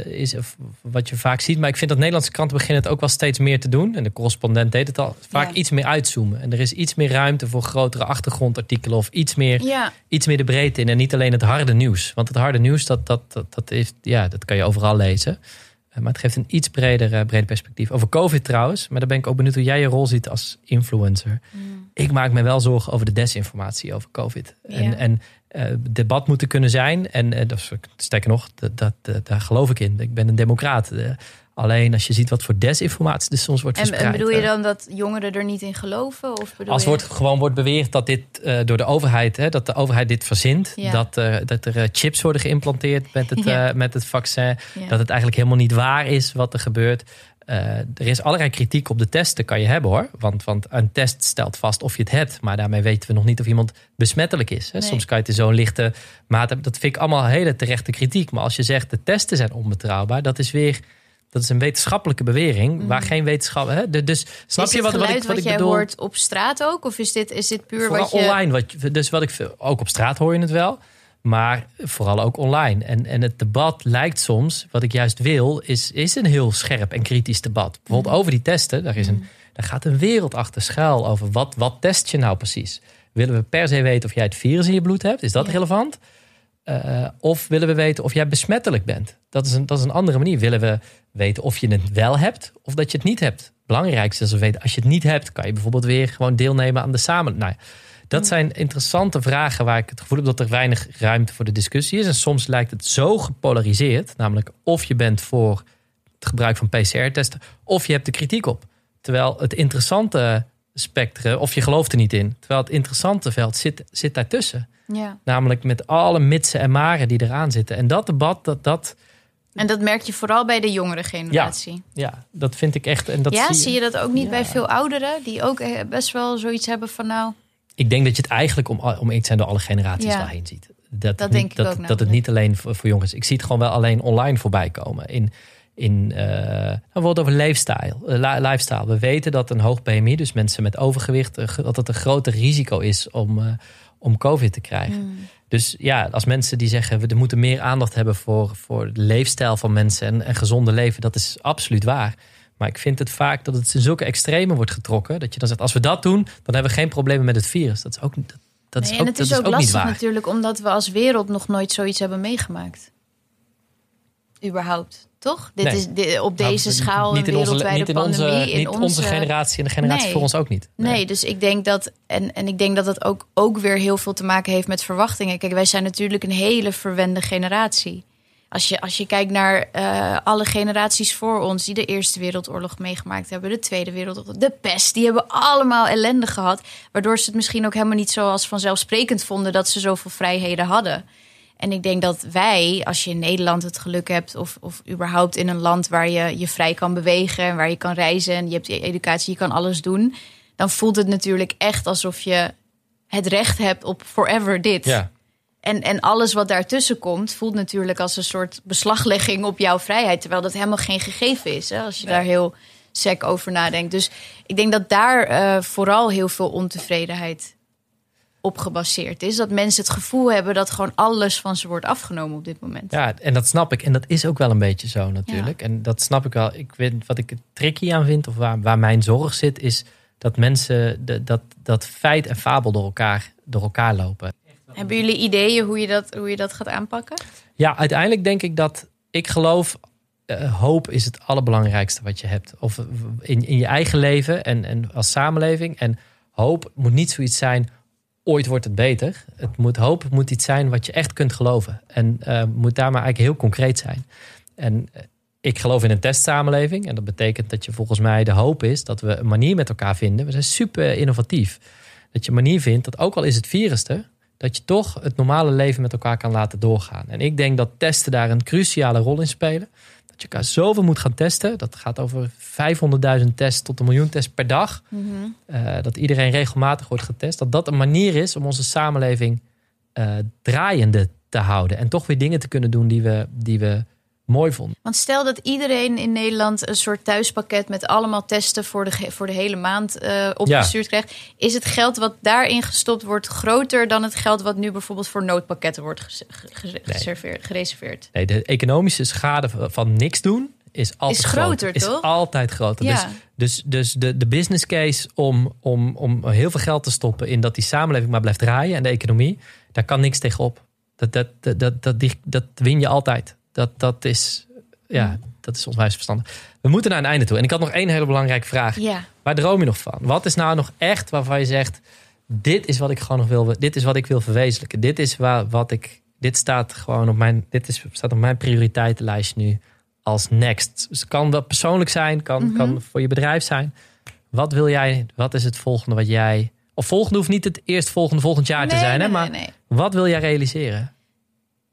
is wat je vaak ziet. Maar ik vind dat Nederlandse kranten beginnen het ook wel steeds meer te doen. En de correspondent deed het al. Vaak iets meer uitzoomen. En er is iets meer ruimte voor grotere achtergrondartikelen. Of iets meer, ja. iets meer de breedte in. En niet alleen het harde nieuws. Want het harde nieuws, dat, dat, dat, dat, heeft, ja, dat kan je overal lezen. Eh, maar het geeft een iets breder, uh, breder perspectief. Over COVID trouwens, maar daar ben ik ook benieuwd hoe jij je rol ziet als influencer. Mm. Ik maak me wel zorgen over de desinformatie over COVID. En, en uh, debat moeten kunnen zijn. En uh, dat, sterker nog, dat, dat, daar geloof ik in. Ik ben een democraat. Alleen als je ziet wat voor desinformatie er soms wordt verspreid. En bedoel je dan dat jongeren er niet in geloven? Of als je... wordt gewoon wordt beweerd dat dit uh, door de overheid, hè, dat de overheid dit verzint. Ja. Dat, uh, dat er chips worden geïmplanteerd met het, ja. met het vaccin. Ja. Dat het eigenlijk helemaal niet waar is wat er gebeurt. Er is allerlei kritiek op de testen, kan je hebben hoor. Want, want een test stelt vast of je het hebt. Maar daarmee weten we nog niet of iemand besmettelijk is. Hè. Soms kan je het in zo'n lichte mate hebben. Dat vind ik allemaal hele terechte kritiek. Maar als je zegt de testen zijn onbetrouwbaar, dat is weer. Dat is een wetenschappelijke bewering mm. waar geen wetenschap. Hè? Dus snap je wat, wat ik, wat, ik jij hoort op straat ook? Of is dit, is dit puur Vooral wat je. online. Wat, dus wat ik ook op straat hoor je het wel. Maar vooral ook online. En, en het debat lijkt soms, wat ik juist wil, is, is een heel scherp en kritisch debat. Bijvoorbeeld mm. over die testen. Daar, is een, mm. daar gaat een wereld achter schuil over wat, wat test je nou precies. Willen we per se weten of jij het virus in je bloed hebt? Is dat relevant? Uh, of willen we weten of jij besmettelijk bent? Dat is, een, dat is een andere manier. Willen we weten of je het wel hebt of dat je het niet hebt? Belangrijkste is we weten, als je het niet hebt, kan je bijvoorbeeld weer gewoon deelnemen aan de samen. Nou dat zijn interessante vragen waar ik het gevoel heb dat er weinig ruimte voor de discussie is. En soms lijkt het zo gepolariseerd, namelijk of je bent voor het gebruik van PCR-testen of je hebt de kritiek op. Terwijl het interessante spectrum, of je gelooft er niet in, terwijl het interessante veld zit, zit daartussen. Ja. Namelijk met alle mitsen en maren die eraan zitten. En dat debat, dat, dat, en dat merk je vooral bij de jongere generatie. Ja, ja dat vind ik echt. En dat ja, zie je, dat ook niet bij veel ouderen die ook eh, best wel zoiets hebben van nou ik denk dat je het eigenlijk om, om iets zijn door alle generaties ja. daarheen ziet. Dat, dat, denk ik dat, ook dat het niet alleen voor, voor jongens. Ik zie het gewoon wel alleen online voorbij komen. In, in uh, over leefstijl, uh, lifestyle. We weten dat een hoog BMI, dus mensen met overgewicht, uh, dat het een groter risico is om, om COVID te krijgen. Hmm. Dus ja, als mensen die zeggen we moeten meer aandacht hebben voor, voor de leefstijl van mensen en, en gezonde leven, dat is absoluut waar. Maar ik vind het vaak dat het in zulke extreme wordt getrokken. Dat je dan zegt, als we dat doen, dan hebben we geen problemen met het virus. Dat is ook, dat, dat is ook, en het is, ook, lastig natuurlijk, omdat we als wereld nog nooit zoiets hebben meegemaakt. Überhaupt, toch? Dit is op nou, deze schaal niet in onze, niet in onze, pandemie. Niet onze, generatie en de generatie voor ons ook niet. Nee. nee, dus ik denk dat... En, en ik denk dat het ook, ook weer heel veel te maken heeft met verwachtingen. Kijk, wij zijn natuurlijk een hele verwende generatie. Als je, als je kijkt naar uh, alle generaties voor ons die de Eerste Wereldoorlog meegemaakt hebben, de Tweede Wereldoorlog, de pest, die hebben allemaal ellende gehad. Waardoor ze het misschien ook helemaal niet zo als vanzelfsprekend vonden dat ze zoveel vrijheden hadden. En ik denk dat wij, als je in Nederland het geluk hebt, of, of überhaupt in een land waar je je vrij kan bewegen en waar je kan reizen en je hebt educatie, je kan alles doen, dan voelt het natuurlijk echt alsof je het recht hebt op forever dit. Ja. En, en alles wat daartussen komt, voelt natuurlijk als een soort beslaglegging op jouw vrijheid. Terwijl dat helemaal geen gegeven is. Hè, als je daar heel sec over nadenkt. Dus ik denk dat daar uh, vooral heel veel ontevredenheid op gebaseerd is. Dat mensen het gevoel hebben dat gewoon alles van ze wordt afgenomen op dit moment. Ja, en dat snap ik. En dat is ook wel een beetje zo natuurlijk. En dat snap ik wel. Ik weet wat ik het tricky aan vind, of waar, waar mijn zorg zit, is dat mensen de, dat, dat feit en fabel door elkaar, door elkaar lopen. Hebben jullie ideeën hoe je dat, hoe je dat gaat aanpakken? Ja, uiteindelijk denk ik dat ik geloof. Uh, hoop is het allerbelangrijkste wat je hebt. Of in, in je eigen leven en, en als samenleving. En hoop moet niet zoiets zijn. Ooit wordt het beter. Het moet hoop moet iets zijn wat je echt kunt geloven. En uh, moet daar maar eigenlijk heel concreet zijn. En uh, ik geloof in een testsamenleving. En dat betekent dat je volgens mij de hoop is dat we een manier met elkaar vinden. We zijn super innovatief. Dat je een manier vindt dat ook al is het virus dat je toch het normale leven met elkaar kan laten doorgaan. En ik denk dat testen daar een cruciale rol in spelen. Dat je elkaar zoveel moet gaan testen. Dat gaat over 500.000 tests tot een miljoen tests per dag. Mhm. Eh, dat iedereen regelmatig wordt getest. Dat dat een manier is om onze samenleving uh, draaiende te houden. En toch weer dingen te kunnen doen die we, die we mooi vond. Want stel dat iedereen in Nederland een soort thuispakket met allemaal testen voor de, voor de hele maand uh, opgestuurd krijgt. Is het geld wat daarin gestopt wordt groter dan het geld wat nu bijvoorbeeld voor noodpakketten wordt gereserveerd? Nee, de economische schade van niks doen is altijd is groter, groter. Is altijd groter. Ja. Dus, dus, dus de, de business case om, om, om heel veel geld te stoppen in dat die samenleving maar blijft draaien en de economie, daar kan niks tegenop. Dat, dat, dat, dat, dat, dat win je altijd. Dat, dat, is, ja, dat is onwijs verstandig. We moeten naar een einde toe. En ik had nog één hele belangrijke vraag. Ja. Waar droom je nog van? Wat is nou nog echt waarvan je zegt... dit is wat ik gewoon nog wil... dit is wat ik wil verwezenlijken. Dit is waar, wat ik... dit staat gewoon op mijn... dit is, staat op mijn prioriteitenlijst nu als next. Dus het kan dat persoonlijk zijn, kan, mhm. kan voor je bedrijf zijn. Wat wil jij... wat is het volgende wat jij... of volgende hoeft niet het eerst volgende volgend jaar te zijn, hè? maar wat wil jij realiseren?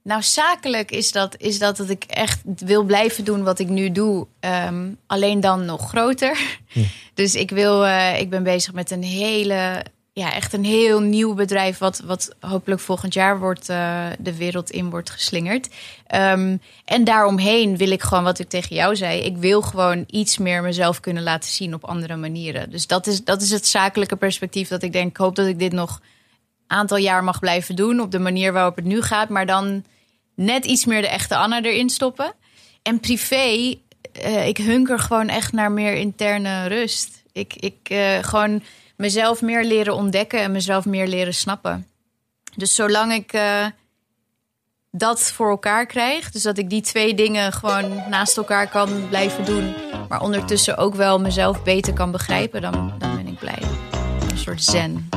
Nou, zakelijk is dat, is dat dat ik echt wil blijven doen wat ik nu doe. Ehm, alleen dan nog groter. Dus ik, wil, uh, ik ben bezig met een hele, ja, echt een heel nieuw bedrijf. Wat, wat hopelijk volgend jaar wordt, uh, de wereld in wordt geslingerd. Um, en daaromheen wil ik gewoon, wat ik tegen jou zei. Ik wil gewoon iets meer mezelf kunnen laten zien op andere manieren. Dus dat is, dat is het zakelijke perspectief dat ik denk. Ik hoop dat ik dit nog aantal jaar mag blijven doen op de manier waarop het nu gaat. Maar dan net iets meer de echte Anna erin stoppen. En privé, uh, ik hunker gewoon echt naar meer interne rust. Ik, ik uh, gewoon mezelf meer leren ontdekken en mezelf meer leren snappen. Dus zolang ik uh, dat voor elkaar krijg, dus dat ik die twee dingen gewoon naast elkaar kan blijven doen, maar ondertussen ook wel mezelf beter kan begrijpen, dan, dan ben ik blij. Een soort zen.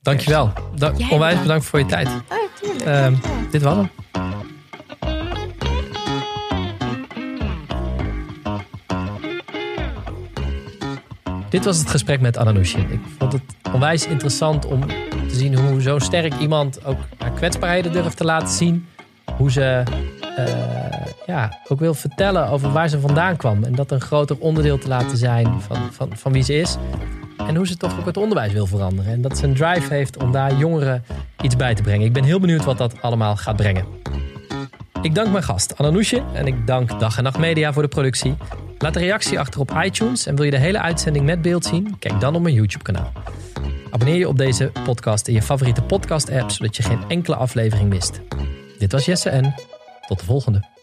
Dankjewel. Da Jij onwijs bedankt. bedankt voor je tijd. Oh, tuurlijk. Uh, dit was hem. Dit was het gesprek met Ananushin. Ik vond het onwijs interessant om te zien hoe zo'n sterk iemand ook haar kwetsbaarheden durft te laten zien. Hoe ze uh, ja, ook wil vertellen over waar ze vandaan kwam. En dat een groter onderdeel te laten zijn van, van, van wie ze is. En hoe ze toch ook het onderwijs wil veranderen. En dat ze een drive heeft om daar jongeren iets bij te brengen. Ik ben heel benieuwd wat dat allemaal gaat brengen. Ik dank mijn gast Ananousje en ik dank Dag en Nacht Media voor de productie. Laat een reactie achter op iTunes en wil je de hele uitzending met beeld zien? Kijk dan op mijn YouTube-kanaal. Abonneer je op deze podcast in je favoriete podcast-app, zodat je geen enkele aflevering mist. Dit was Jesse en tot de volgende.